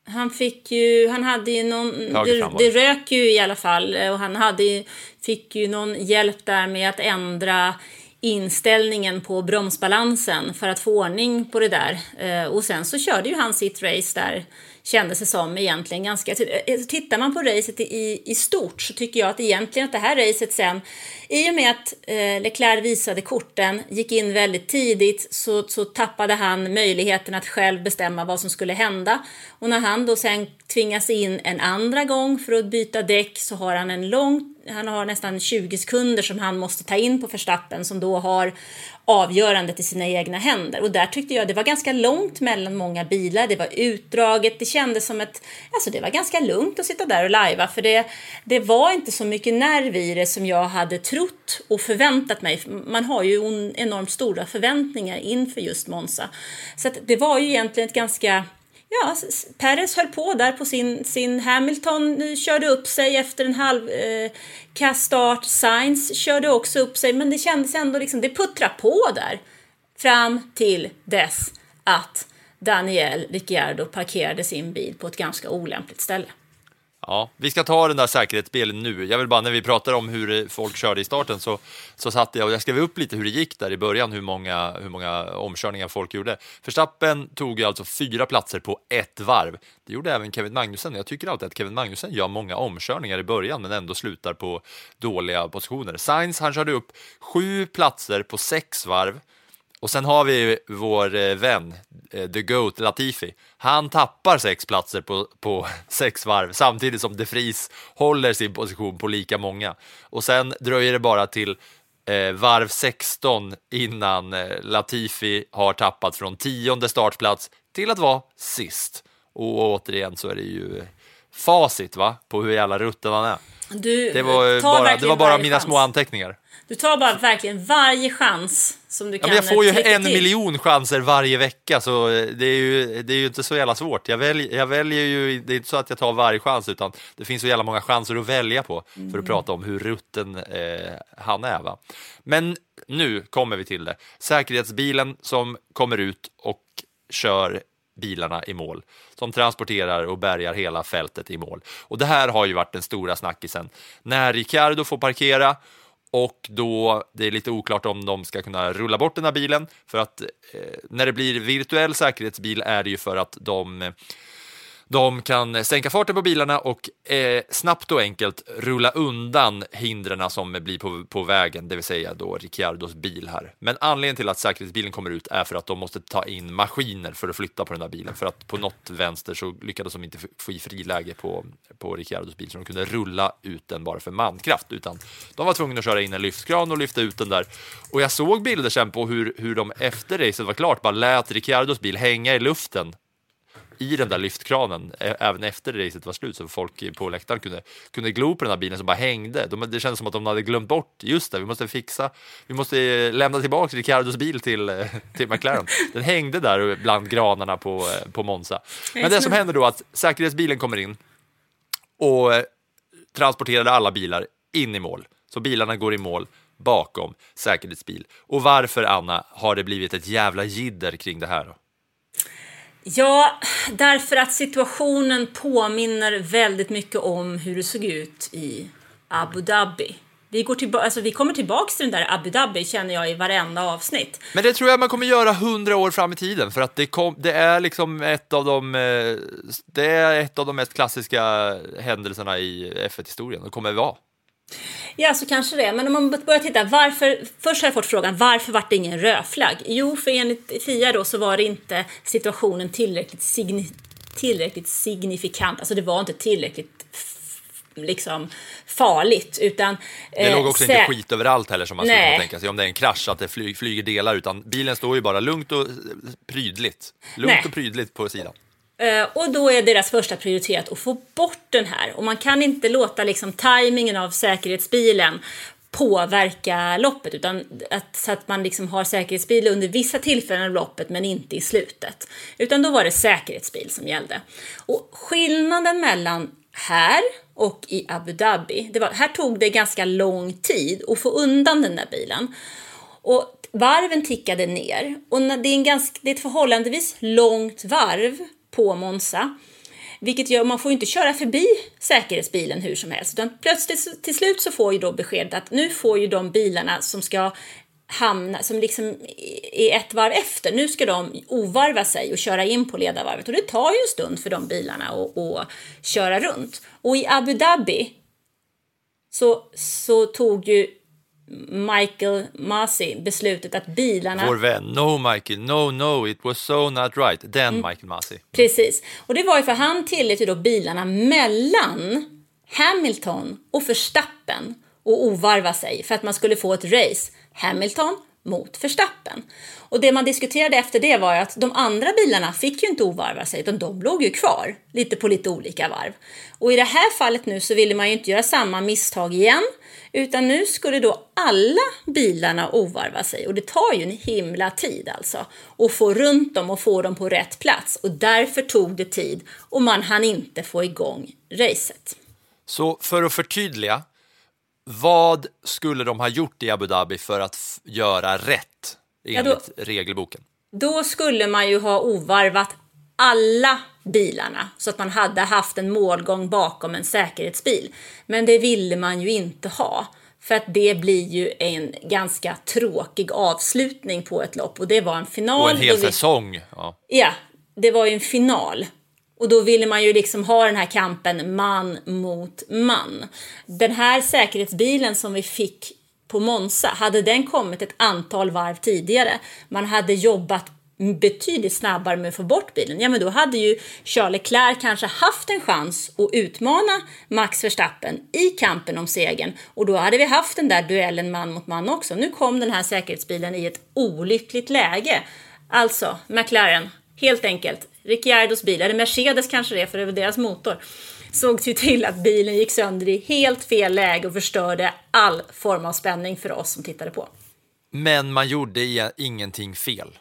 Han fick ju, han hade ju någon, det, det det. rök ju i alla fall och han hade, ju- fick ju någon hjälp där med att ändra inställningen på bromsbalansen för att få ordning på det där. Eh, och sen så körde ju han sitt race där, kändes det som egentligen ganska... Eh, eh, tittar man på racet i, i stort så tycker jag att egentligen att det här racet sen, i och med att Leclerc visade korten, gick in väldigt tidigt, så, så tappade han möjligheten att själv bestämma vad som skulle hända. Och när han då sen tvingas in en andra gång för att byta däck så har han en lång, han har nästan 20 sekunder som han måste ta in på förstappen som då har avgörandet i sina egna händer. Och där tyckte jag det var ganska långt mellan många bilar, det var utdraget, det kändes som ett, alltså det var ganska lugnt att sitta där och lajva för det, det var inte så mycket nerv i det som jag hade trott och förväntat mig. Man har ju enormt stora förväntningar inför just Monza. Så att det var ju egentligen ett ganska Ja, Perez höll på där på sin, sin Hamilton körde upp sig efter en halv eh, kaststart. Sainz körde också upp sig, men det kändes ändå liksom, det puttrade på där. Fram till dess att Daniel Ricciardo parkerade sin bil på ett ganska olämpligt ställe. Ja, vi ska ta den där säkerhetsbilen nu. Jag vill bara, när vi pratar om hur folk körde i starten så, så satte jag och jag skrev upp lite hur det gick där i början, hur många, hur många omkörningar folk gjorde. Verstappen tog ju alltså fyra platser på ett varv. Det gjorde även Kevin Magnussen. Jag tycker alltid att Kevin Magnussen gör många omkörningar i början men ändå slutar på dåliga positioner. Sainz, han körde upp sju platser på sex varv. Och sen har vi vår eh, vän, eh, the GOAT Latifi. Han tappar sex platser på, på [laughs] sex varv samtidigt som De Vries håller sin position på lika många. Och sen dröjer det bara till eh, varv 16 innan eh, Latifi har tappat från tionde startplats till att vara sist. Och återigen så är det ju eh, facit va, på hur jävla rutten han är. Du Det var, bara, det var bara mina chans. små anteckningar. Du tar bara verkligen varje chans som du Ja, kan men jag får ju en till. miljon chanser varje vecka, så det är ju, det är ju inte så jävla svårt. Jag, välj, jag väljer ju, det är inte så att jag tar varje chans, utan det finns så jävla många chanser att välja på för Mm. att prata om hur rutten eh, han är. Va? Men nu kommer vi till det. Säkerhetsbilen som kommer ut och kör bilarna i mål, som transporterar och bärgar hela fältet i mål. Och det här har ju varit den stora snackisen. När Ricciardo får parkera och då det är lite oklart om de ska kunna rulla bort den här bilen för att eh, när det blir virtuell säkerhetsbil är det ju för att de eh, de kan sänka farten på bilarna och eh, snabbt och enkelt rulla undan hindren som blir på, på vägen, det vill säga då Ricciardos bil här. Men anledningen till att säkerhetsbilen kommer ut är för att de måste ta in maskiner för att flytta på den här bilen. För att på något vänster så lyckades de inte få i friläge på, på Ricciardos bil så de kunde rulla ut den bara för mankraft. Utan de var tvungna att köra in en lyftkran och lyfta ut den där. Och jag såg bilder sen på hur, hur de efter racet var klart bara lät Ricciardos bil hänga i luften i den där lyftkranen även efter racet var slut så folk på läktaren kunde, kunde glo på den här bilen som bara hängde. De, det kändes som att de hade glömt bort, just det, vi måste fixa, vi måste eh, lämna tillbaka Ricciardos bil till, eh, till McLaren. Den hängde där bland granarna på, eh, på Monza. Men det som händer då att säkerhetsbilen kommer in och transporterade alla bilar in i mål. Så bilarna går i mål bakom säkerhetsbil. Och varför, Anna, har det blivit ett jävla jidder kring det här? Då? Ja, därför att situationen påminner väldigt mycket om hur det såg ut i Abu Dhabi. Vi, går tillba- alltså, vi kommer tillbaka till den där Abu Dhabi känner jag i varenda avsnitt. Men det tror jag man kommer göra hundra år fram i tiden för att det, kom, det är liksom ett av de eh, det är ett av de mest klassiska händelserna i F1-historien och kommer vara. Ja, så kanske det. Men om man börjar titta, varför... Först har jag fått frågan, varför var det ingen rödflagg? Jo, för enligt FIA då så var det inte situationen tillräckligt, signi tillräckligt signifikant. Alltså det var inte tillräckligt liksom farligt, utan... Det eh, låg också sä- inte skit överallt heller som man skulle kunna tänka sig om det är en krasch, att det fly, flyger delar, utan bilen står ju bara lugnt och eh, prydligt. Lugnt Nej. och prydligt på sidan. Eh, och då är deras första prioritet att få bort den här. Och man kan inte låta liksom tajmingen av säkerhetsbilen påverka loppet, utan att, så att man liksom har säkerhetsbil under vissa tillfällen av loppet men inte i slutet. Utan då var det säkerhetsbil som gällde. Och skillnaden mellan här och i Abu Dhabi, det var, här tog det ganska lång tid att få undan den där bilen. Och varven tickade ner. Och när det, är en ganska, det är ett förhållandevis långt varv på Monza. Vilket gör man får ju inte köra förbi säkerhetsbilen hur som helst. Utan plötsligt till slut så får ju då beskedet att nu får ju de bilarna som ska hamna, som liksom är ett varv efter, nu ska de ovarva sig och köra in på ledarvarvet. Och det tar ju en stund för de bilarna att, att köra runt. Och i Abu Dhabi så, så tog ju Michael Masi beslutet att bilarna... Vår vän, no Michael, no no, it was so not right. Den Mm. Michael Masi. Precis. Och det var ju för han tillät ju då bilarna mellan Hamilton och Verstappen och ovarva sig för att man skulle få ett race. Hamilton mot Verstappen. Och det man diskuterade efter det var ju att de andra bilarna fick ju inte ovarva sig utan de låg ju kvar lite på lite olika varv. Och i det här fallet nu så ville man ju inte göra samma misstag igen utan nu skulle då alla bilarna ovarva sig och det tar ju en himla tid alltså att få runt dem och få dem på rätt plats och därför tog det tid och man hann inte få igång racet. Så för att förtydliga, vad skulle de ha gjort i Abu Dhabi för att göra rätt enligt regelboken? Då skulle man ju ha ovarvat alla bilarna så att man hade haft en målgång bakom en säkerhetsbil. Men det ville man ju inte ha. För att det blir ju en ganska tråkig avslutning på ett lopp och det var en final. Och en hel vi- säsong. Ja. Ja, det var ju en final. Och då ville man ju liksom ha den här kampen man mot man. Den här säkerhetsbilen som vi fick på Monza, hade den kommit ett antal varv tidigare, man hade jobbat betydligt snabbare med att få bort bilen, ja men då hade ju Charles Leclerc kanske haft en chans att utmana Max Verstappen i kampen om segern och då hade vi haft den där duellen man mot man också. Nu kom den här säkerhetsbilen i ett olyckligt läge. Alltså, McLaren, helt enkelt, Ricciardos bil, eller Mercedes kanske det är för det var deras motor, såg ju till att bilen gick sönder i helt fel läge och förstörde all form av spänning för oss som tittade på. Men man gjorde ingenting fel.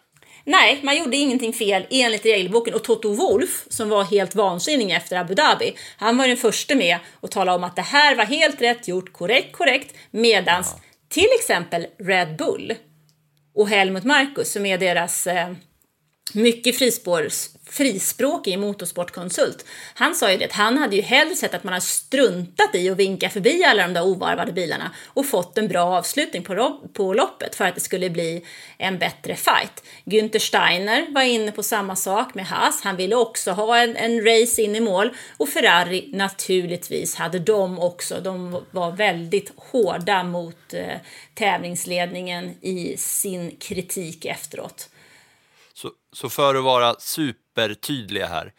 Nej, man gjorde ingenting fel enligt regelboken. Och Toto Wolff, som var helt vansinnig efter Abu Dhabi, han var den första med att tala om att det här var helt rätt gjort, korrekt, korrekt, medans till exempel Red Bull och Helmut Markus, som är deras eh, mycket frispårs, frispråkig motorsportkonsult. Han sa ju det att han hade ju hellre sett att man har struntat i att vinka förbi alla de där ovarvade bilarna och fått en bra avslutning på, på loppet för att det skulle bli en bättre fight. Günther Steiner var inne på samma sak med Haas. Han ville också ha en, en race in i mål och Ferrari naturligtvis hade de också. De var väldigt hårda mot eh, tävlingsledningen i sin kritik efteråt. Så, så för att vara super supertydliga här.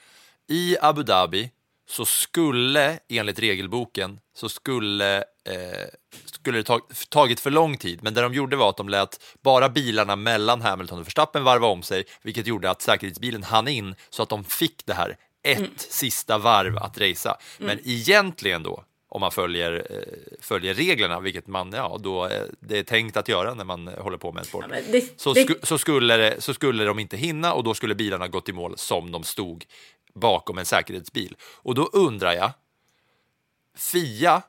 I Abu Dhabi så skulle, enligt regelboken, så skulle, eh, skulle det tag, tagit för lång tid. Men det de gjorde var att de lät bara bilarna mellan Hamilton och Verstappen varva om sig, vilket gjorde att säkerhetsbilen hann in så att de fick det här ett sista varv att racea. Men egentligen då, om man följer, eh, följer reglerna, vilket man, ja, då, eh, det är tänkt att göra när man håller på med en sport, men det- så, det- sku, så, skulle det, så skulle de inte hinna och då skulle bilarna gått i mål som de stod bakom en säkerhetsbil. Och då undrar jag, Fia,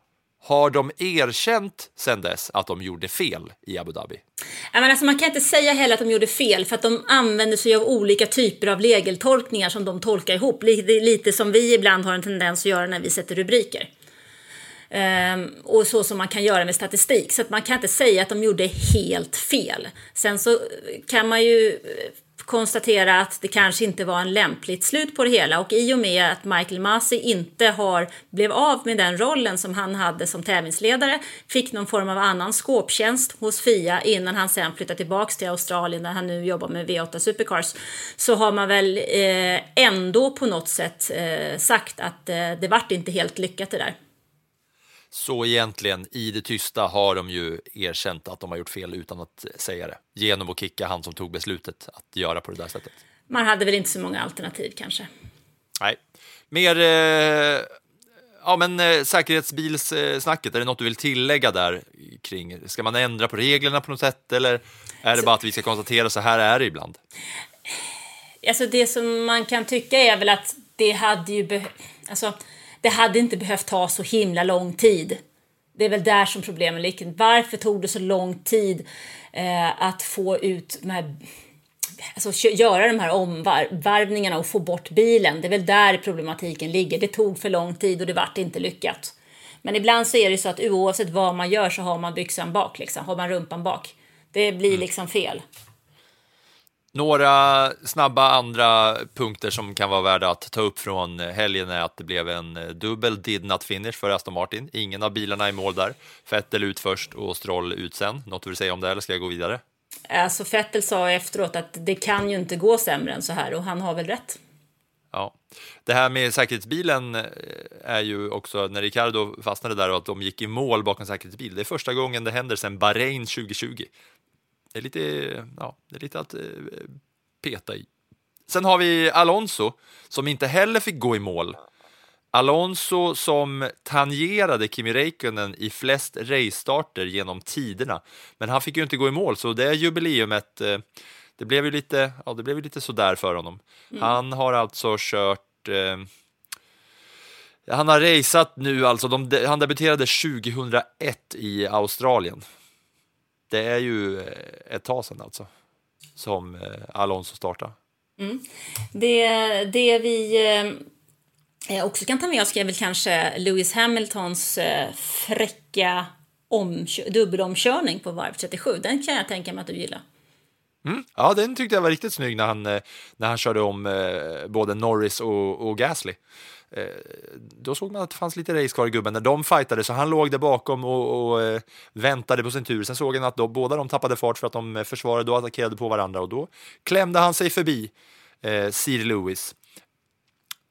har de erkänt sen dess att de gjorde fel i Abu Dhabi? Ja, men alltså man kan inte säga heller att de gjorde fel för att de använder sig av olika typer av regeltolkningar som de tolkar ihop. Lite, lite som vi ibland har en tendens att göra när vi sätter rubriker. Ehm, och så som man kan göra med statistik. Så att man kan inte säga att de gjorde helt fel. Sen så kan man ju eh, konstatera att det kanske inte var en lämpligt slut på det hela och i och med att Michael Masi inte har blev av med den rollen som han hade som tävlingsledare, fick någon form av annan skåptjänst hos FIA innan han sen flyttade tillbaks till Australien där han nu jobbar med V8 Supercars, så har man väl eh, ändå på något sätt eh, sagt att eh, det vart inte helt lyckat det där. Så egentligen, i det tysta har de ju erkänt att de har gjort fel utan att säga det. Genom att kicka han som tog beslutet att göra på det där sättet. Man hade väl inte så många alternativ kanske. Nej. Mer eh, ja, men, eh, säkerhetsbilssnacket, är det något du vill tillägga där kring? Ska man ändra på reglerna på något sätt eller är det bara att vi ska konstatera så här är det ibland? Alltså det som man kan tycka är väl att det hade ju behövt... Alltså, det hade inte behövt ta så himla lång tid. Det är väl där som problemet ligger. Varför tog det så lång tid eh, att få ut de här, alltså göra de här omvarvningarna och få bort bilen? Det är väl där problematiken ligger. Det tog för lång tid och det vart inte lyckat. Men ibland så är det så att oavsett vad man gör så har man byxan bak, liksom. har man rumpan bak. Det blir liksom fel. Några snabba andra punkter som kan vara värda att ta upp från helgen är att det blev en dubbel did not finish för Aston Martin. Ingen av bilarna i mål där. Fettel ut först och Stroll ut sen. Något du vill säga om det eller ska jag gå vidare? Alltså Fettel sa efteråt att det kan ju inte gå sämre än så här och han har väl rätt. Ja, det här med säkerhetsbilen är ju också när Ricardo fastnade där och att de gick i mål bakom säkerhetsbil. Det är första gången det händer sedan Bahrain 2020 det är lite, ja, det är lite att eh, peta i. Sen har vi Alonso som inte heller fick gå i mål. Alonso som tangerade Kimi Räikkönen i flest racestarter genom tiderna, men han fick ju inte gå i mål, så det jubileumet, eh, det blev ju lite, ja, det blev ju lite sådär för honom. Mm. Han har alltså kört eh, han har raceat nu, alltså de, han debuterade 2001 i Australien det är ju eh, ett tag sedan alltså som eh, Alonso startade. Mm. Det, det vi eh, också kan ta med oss är väl kanske Lewis Hamiltons fräcka dubbelomkörning på varv 37. Den kan jag tänka mig att du gillar. Mm. Ja, den tyckte jag var riktigt snygg när han, när han körde om både Norris och, och Gasly. Eh, då såg man att det fanns lite race kvar i gubben när de fightade, så han låg där bakom och, och eh, väntade på sin tur. Sen såg han att då, båda de tappade fart för att de eh, försvarade och attackerade på varandra och då klämde han sig förbi eh, Sir Lewis.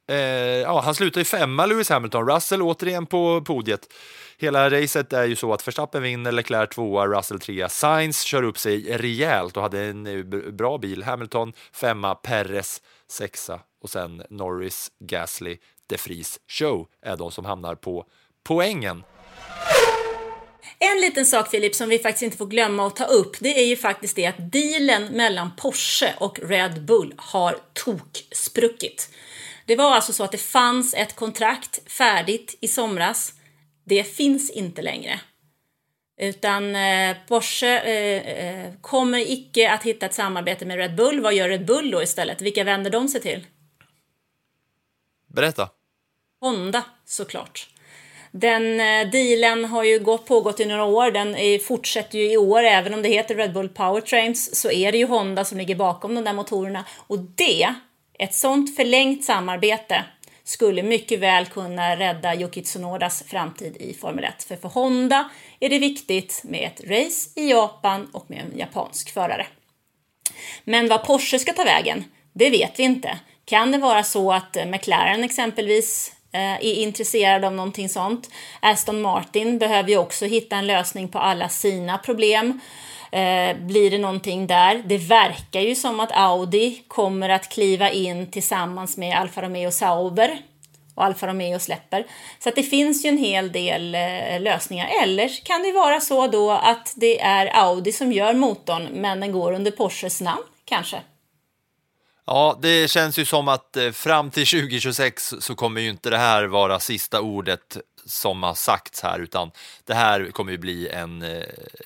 Eh, ja, han slutar i femma, Lewis Hamilton. Russell återigen på podiet. Hela racet är ju så att Verstappen vinner, Leclerc tvåa, Russell trea. Sainz kör upp sig rejält och hade en bra bil. Hamilton femma, Perez sexa och sen Norris, Gasly, Vries Show är de som hamnar på poängen. En liten sak Filip som vi faktiskt inte får glömma att ta upp det är ju faktiskt det att dealen mellan Porsche och Red Bull har tokspruckit. Det var alltså så att det fanns ett kontrakt färdigt i somras. Det finns inte längre. Utan eh, Porsche eh, eh kommer icke att hitta ett samarbete med Red Bull. Vad gör Red Bull då istället? Vilka vänder de sig till? Berätta. Honda såklart. Den eh, dealen har ju gått, pågått i några år, den fortsätter ju i år, även om det heter Red Bull Powertrains så är det ju Honda som ligger bakom de där motorerna. Och det, ett sånt förlängt samarbete, skulle mycket väl kunna rädda Yuki Tsunodas framtid i Formel 1. För för Honda är det viktigt med ett race i Japan och med en japansk förare. Men vad Porsche ska ta vägen, det vet vi inte. Kan det vara så att eh, McLaren exempelvis Eh, är intresserad av någonting sånt? Aston Martin behöver ju också hitta en lösning på alla sina problem. Eh, blir det någonting där? Det verkar ju som att Audi kommer att kliva in tillsammans med Alfa Romeo Sauber och Alfa Romeo släpper. Så att det finns ju en hel del eh, lösningar. Eller kan det vara så då att det är Audi som gör motorn men den går under Porsches namn kanske? Ja, det känns ju som att eh, fram till 2026 så kommer ju inte det här vara sista ordet som har sagts här, utan det här kommer ju bli en eh,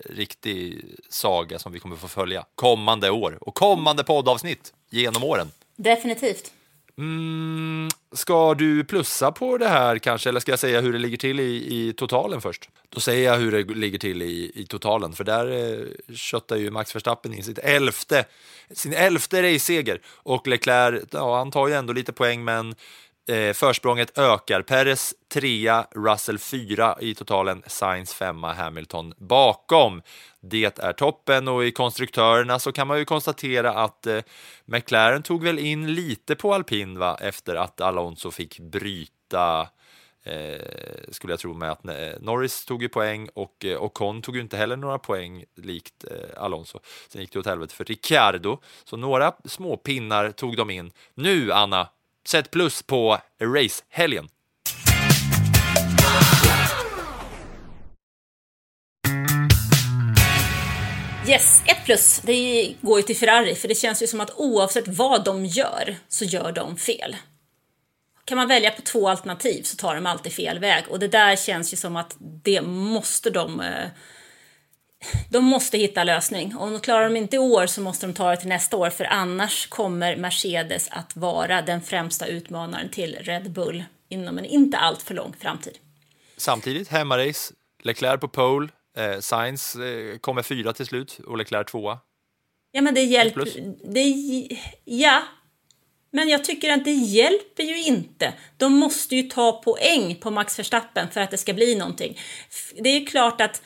riktig saga som vi kommer få följa kommande år och kommande poddavsnitt genom åren. Definitivt. Mm, Ska du plussa på det här kanske, eller ska jag säga hur det ligger till i, i totalen först? Då säger jag hur det ligger till i, i totalen, för där eh, köttar ju Max Verstappen in sitt elfte, sin elfte raceseger. Och Leclerc, ja, han tar ju ändå lite poäng, men eh, försprånget ökar. Perez trea, Russell fyra i totalen, Sainz femma, Hamilton bakom. Det är toppen och i konstruktörerna så kan man ju konstatera att eh, McLaren tog väl in lite på alpin va, efter att Alonso fick bryta Eh, skulle jag tro med att eh, Norris tog ju poäng och eh, Ocon tog ju inte heller några poäng likt eh, Alonso. Sen gick det åt helvete för Ricciardo, så några små pinnar tog de in. Nu, Anna, sätt plus på racehelgen. Yes, ett plus. Det går ju till Ferrari, för det känns ju som att oavsett vad de gör så gör de fel. Kan man välja på två alternativ så tar de alltid fel väg och det där känns ju som att det måste de eh, de måste hitta lösning. Om de klarar de inte i år så måste de ta det till nästa år för annars kommer Mercedes att vara den främsta utmanaren till Red Bull inom en inte alltför lång framtid. Samtidigt, hemmarace, Leclerc på pole, eh, Sainz eh, kommer fyra till slut och Leclerc tvåa. Ja, men det hjälper... Det, ja, men jag tycker att det hjälper ju inte. De måste ju ta poäng på Max Verstappen för att det ska bli någonting. Det är klart att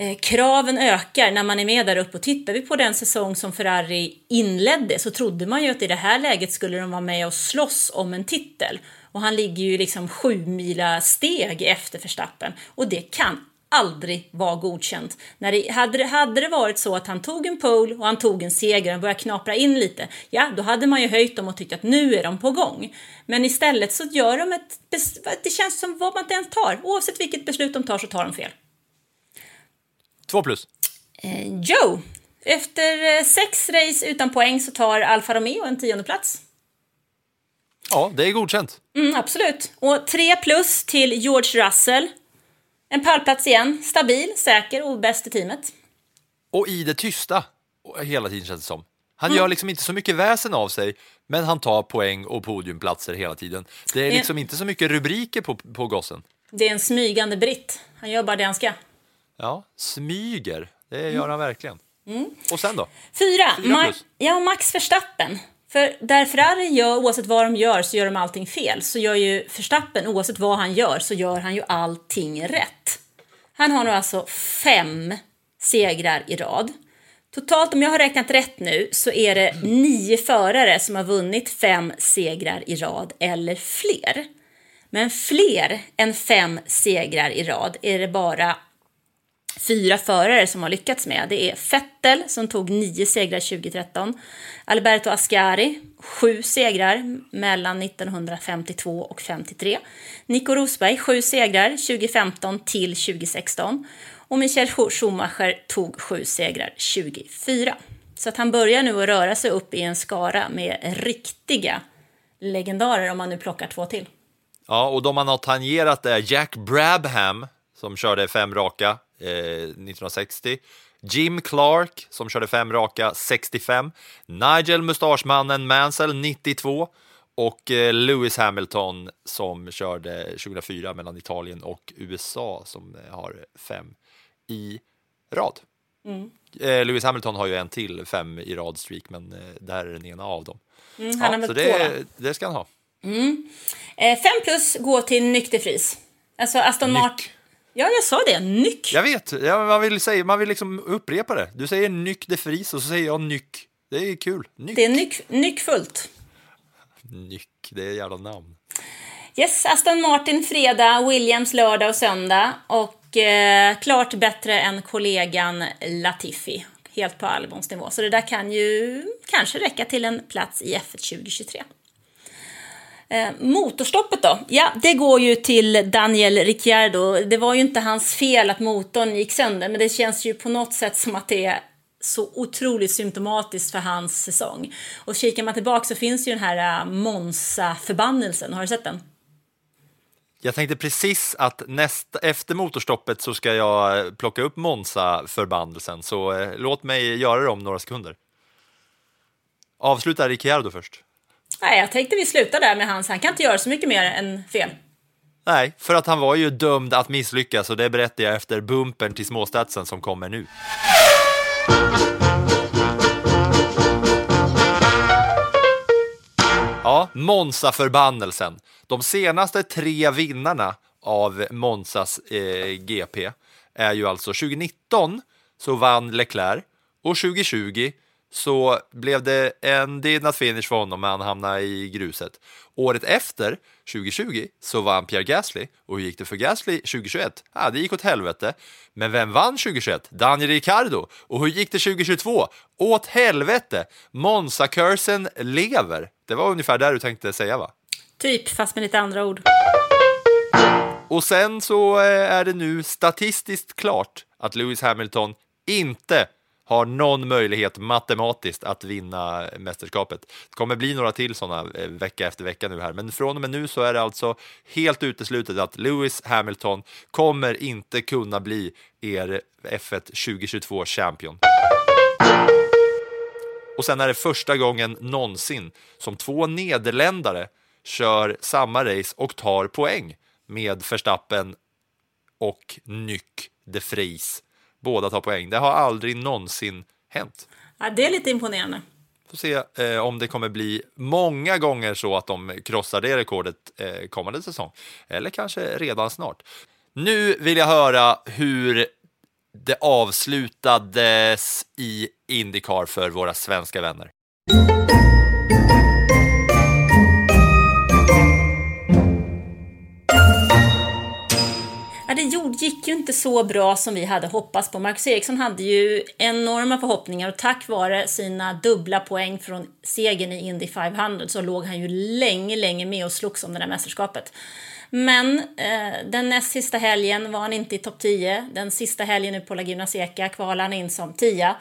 Eh, kraven ökar när man är med där uppe och tittar vi på den säsong som Ferrari inledde så trodde man ju att i det här läget skulle de vara med och slåss om en titel. Och han ligger ju liksom sju mila steg efter Verstappen och det kan aldrig vara godkänt. När det, hade, det, hade det varit så att han tog en pole och han tog en seger och började knapra in lite, ja då hade man ju höjt dem och tyckt att nu är de på gång. Men istället så gör de ett, det känns som vad man inte ens tar, oavsett vilket beslut de tar så tar de fel. Två plus. Eh, Joe, efter eh, sex race utan poäng så tar Alfa Romeo en tionde plats. Ja, det är godkänt. Mm, absolut. Och tre plus till George Russell. En pallplats igen, stabil, säker och bäst i teamet. Och i det tysta, hela tiden känns det som. Han gör liksom inte så mycket väsen av sig, men han tar poäng och podiumplatser hela tiden. Det är liksom inte så mycket rubriker på, på gossen. Det är en smygande britt. Han gör bara det han ska. Ja, smyger, det gör han verkligen. Och sen då? Fyra, Fyra Ma- ja, Max Verstappen. För där Ferrari gör, oavsett vad de gör, så gör de allting fel. Så gör ju Verstappen, oavsett vad han gör, så gör han ju allting rätt. Han har nu alltså fem segrar i rad. Totalt, om jag har räknat rätt nu, så är det nio förare som har vunnit fem segrar i rad eller fler. Men fler än fem segrar i rad är det bara fyra förare som har lyckats med. Det är Vettel som tog nio segrar 2013, Alberto Ascari, sju segrar mellan 1952 och 53, Nico Rosberg, sju segrar 2015 till 2016 och Michael Schumacher tog sju segrar 2004. Så att han börjar nu att röra sig upp i en skara med riktiga legendarer om man nu plockar två till. Ja, och de man har tangerat är Jack Brabham som körde fem raka 1960. Jim Clark som körde fem raka 65. Nigel Mustaschmannen Mansell 92. Och eh, Lewis Hamilton som körde 2004 mellan Italien och USA som eh, har fem i rad. Eh, Lewis Hamilton har ju en till fem i rad streak, men eh, där är den ena av dem. Mm, han Ja, så det, det ska han ha. Eh, fem plus går till nykterfris. Alltså Aston Martin... Ja, jag sa det. Nyck. Jag vet, ja, man, vill säga, man vill liksom upprepa det. Du säger nyck de fris och så säger jag nyck. Det är kul. Nyck. Det är nyck, nyckfullt. Nyck, det är ett jävla namn. Yes, Aston Martin fredag, Williams lördag och söndag. Och eh, klart bättre än kollegan Latifi. Helt på Albons nivå. Så det där kan ju kanske räcka till en plats i F1 2023. Eh, motorstoppet då? Ja, det går ju till Daniel Ricciardo. Det var ju inte hans fel att motorn gick sönder, men det känns ju på något sätt som att det är så otroligt symptomatiskt för hans säsong. Och kikar man tillbaka så finns ju den här eh, Monza-förbannelsen. Har du sett den? Jag tänkte precis att näst, efter motorstoppet så ska jag eh, plocka upp Monza-förbannelsen, så eh, låt mig göra det om några sekunder. Avsluta Ricciardo först. Nej, jag tänkte vi slutar där med hans. Han kan inte göra så mycket mer än fel. Nej, för att han var ju dömd att misslyckas och det berättar jag efter bumpern till småstatsen som kommer nu. Ja, Monza-förbannelsen. De senaste tre vinnarna av Monzas eh, GP är ju alltså 2019 så vann Leclerc och 2020 så blev det en did not finish för honom, men han hamnade i gruset. Året efter, 2020, så vann Pierre Gasly. Och hur gick det för Gasly 2021? Ja, det gick åt helvete. Men vem vann 2021? Daniel Ricciardo. Och hur gick det 2022? Åt helvete! Monza-cursen lever. Det var ungefär där du tänkte säga, va? Typ, fast med lite andra ord. Och sen så eh, är det nu statistiskt klart att Lewis Hamilton inte har någon möjlighet matematiskt att vinna mästerskapet. Det kommer bli några till sådana eh, vecka efter vecka nu här, men från och med nu så är det alltså helt uteslutet att Lewis Hamilton kommer inte kunna bli er F1 2022 champion. Och sen är det första gången någonsin som två nederländare kör samma race och tar poäng med Verstappen och Nyck de Vries. Båda tar poäng. Det har aldrig någonsin hänt. Ja, det är lite imponerande. Får se eh, om det kommer bli många gånger så att de krossar det rekordet eh, kommande säsong. Eller kanske redan snart. Nu vill jag höra hur det avslutades i Indycar för våra svenska vänner. Det gjorde- gick ju inte så bra som vi hade hoppats på. Marcus Eriksson hade ju enorma förhoppningar och tack vare sina dubbla poäng från segern i Indy 500 så låg han ju länge, länge med och slogs om det där mästerskapet. Men eh, den näst sista helgen var han inte i topp 10. Den sista helgen nu på Laguna Seca kvalade han in som 10.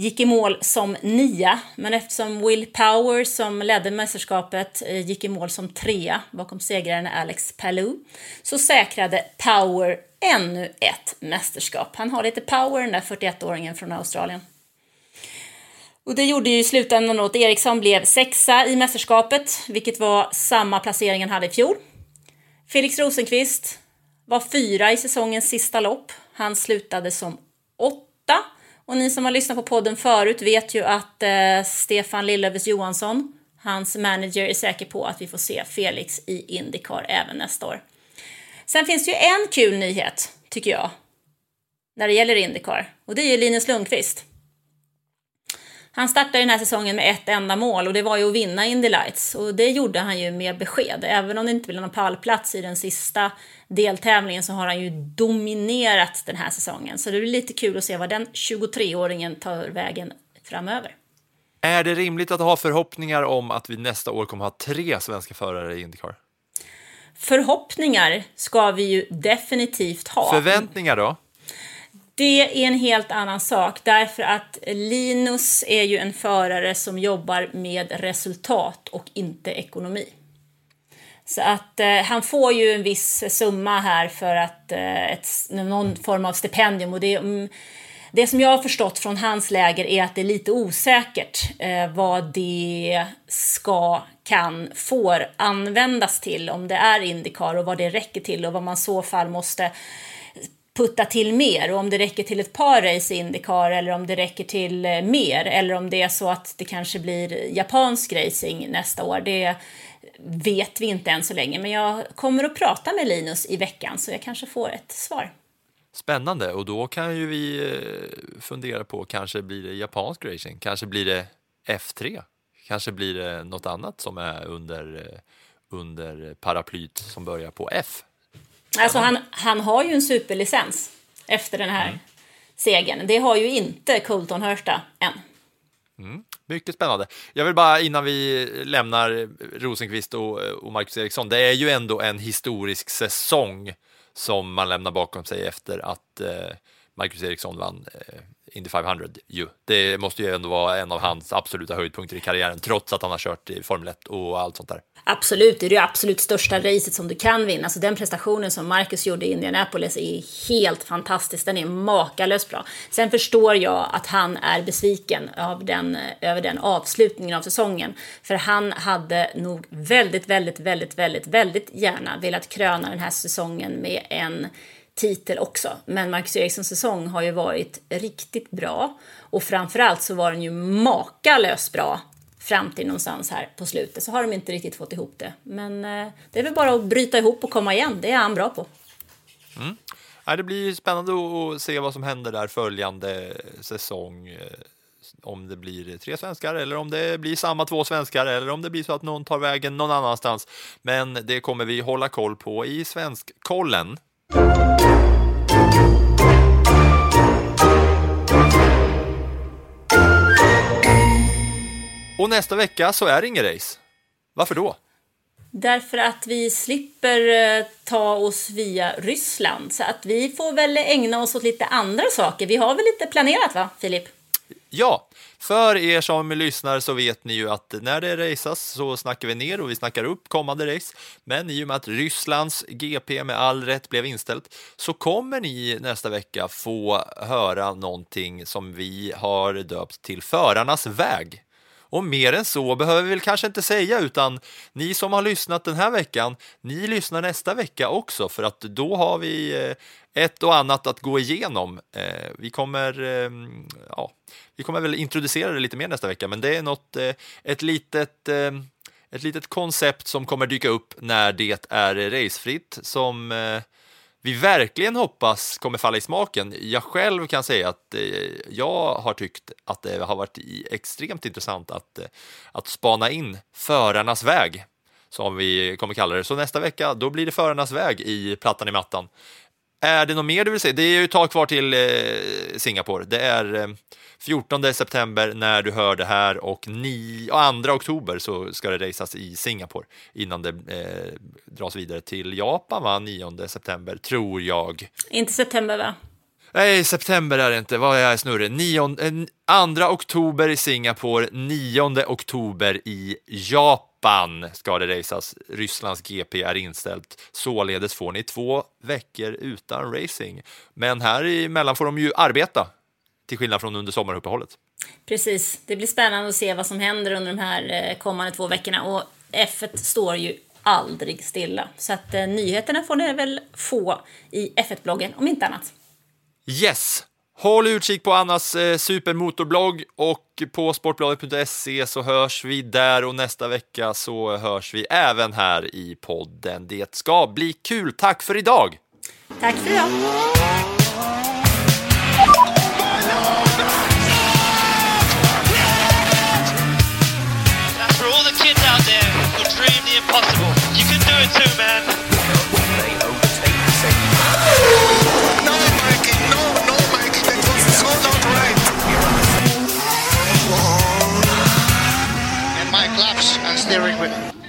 Gick i mål som nia, men eftersom Will Power som ledde mästerskapet eh, gick i mål som trea bakom segraren Alex Palou så säkrade Power ännu ett mästerskap. Han har lite power den där 41-åringen från Australien. Och det gjorde ju i slutändan att Eriksson blev sexa i mästerskapet, vilket var samma placering han hade i fjol. Felix Rosenqvist var fyra i säsongens sista lopp. Han slutade som åtta. Och ni som har lyssnat på podden förut vet ju att eh, Stefan Lillövers Johansson, hans manager, är säker på att vi får se Felix i Indycar även nästa år. Sen finns det ju en kul nyhet, tycker jag, när det gäller Indycar. Och det är ju Linus Lundqvist. Han startade den här säsongen med ett enda mål och det var ju att vinna Indy Lights. Och det gjorde han ju med besked. Även om det inte blev någon pallplats i den sista deltävlingen så har han ju dominerat den här säsongen. Så det blir lite kul att se vad den 23-åringen tar vägen framöver. Är det rimligt att ha förhoppningar om att vi nästa år kommer ha tre svenska förare i Indycar? Förhoppningar ska vi ju definitivt ha. Förväntningar då? Det är en helt annan sak därför att Linus är ju en förare som jobbar med resultat och inte ekonomi. Så att eh, han får ju en viss summa här för att eh, ett, någon form av stipendium och det, mm, det som jag har förstått från hans läger är att det är lite osäkert eh, vad det ska, kan, får användas till om det är Indycar och vad det räcker till och vad man i så fall måste putta till mer och om det räcker till ett par race i Indycar eller om det räcker till eh, mer eller om det är så att det kanske blir japansk racing nästa år. Det vet vi inte än så länge, men jag kommer att prata med Linus i veckan så jag kanske får ett svar. Spännande, och då kan ju vi eh, fundera på, kanske blir det japansk racing, kanske blir det F3, kanske blir det något annat som är under, eh, under paraplyt som börjar på F. Alltså han, han har ju en superlicens efter den här segern. Det har ju inte Colton Hursta än. Mycket spännande. Jag vill bara innan vi lämnar Rosenqvist och, och Marcus Eriksson, det är ju ändå en historisk säsong som man lämnar bakom sig efter att eh, Marcus Eriksson vann eh, Indy 500 ju. Det måste ju ändå vara en av hans absoluta höjdpunkter i karriären, trots att han har kört i Formel 1 och allt sånt där. Absolut, det är det absolut största racet som du kan vinna. Alltså den prestationen som Marcus gjorde i Indianapolis är helt fantastisk. Den är makalöst bra. Sen förstår jag att han är besviken av den, över den avslutningen av säsongen. För han hade nog väldigt, väldigt, väldigt, väldigt, väldigt gärna velat kröna den här säsongen med en titel också. Men Marcus Erikssons säsong har ju varit riktigt bra. Och framförallt så var den ju makalöst bra fram till någonstans här på slutet så har de inte riktigt fått ihop det. Men eh, det är väl bara att bryta ihop och komma igen, det är han bra på. Mm. Ja, det blir spännande att se vad som händer där följande säsong. Eh, om det blir tre svenskar eller om det blir samma två svenskar eller om det blir så att någon tar vägen någon annanstans. Men det kommer vi hålla koll på i Svenskkollen. Och nästa vecka så är det ingen race. Varför då? Därför att vi slipper eh, ta oss via Ryssland. Så att vi får väl ägna oss åt lite andra saker. Vi har väl lite planerat va, Filip? Ja, för er som lyssnar så vet ni ju att när det raceas så snackar vi ner och vi snackar upp kommande race. Men i och med att Rysslands GP med all rätt blev inställt så kommer ni nästa vecka få höra någonting som vi har döpt till Förarnas väg. Och mer än så behöver vi väl kanske inte säga, utan ni som har lyssnat den här veckan, ni lyssnar nästa vecka också, för att då har vi eh, ett och annat att gå igenom. Eh, vi kommer, ehm, ja, vi kommer väl introducera det lite mer nästa vecka, men det är något, eh, ett litet ehm, ett litet koncept som kommer dyka upp när det är racefritt som eh, vi verkligen hoppas kommer falla i smaken. Jag själv kan säga att eh, jag har tyckt att det har varit extremt intressant att, eh, att spana in förarnas väg, som vi kommer kalla det. Så nästa vecka, då blir det förarnas väg i plattan i mattan. Är det något mer du vill säga? Det är ju ett tag kvar till eh, Singapore. Det är eh, 14 september när du hör det här och 9, och 2 oktober så ska det raceas i Singapore innan det eh, dras vidare till Japan, va? 9 september, tror jag. Inte september va? Nej, september är det inte. Vad är jag snurrig? 2 oktober i Singapore, 9 oktober i Japan ska det raceas. Rysslands GP är inställt. Således får ni två veckor utan racing. Men här emellan får de ju arbeta, till skillnad från under sommaruppehållet. Precis, det blir spännande att se vad som händer under de här eh, kommande två veckorna. Och F1 står ju aldrig stilla. Så att eh, nyheterna får ni väl få i F1-bloggen, om inte annat. Yes! Håll utkik på Annas eh, supermotorblogg och på sportbladet.se så hörs vi där och nästa vecka så hörs vi även här i podden. Det ska bli kul. Tack för idag! Tack för idag! Impossible. You can do it too, man. their equipment.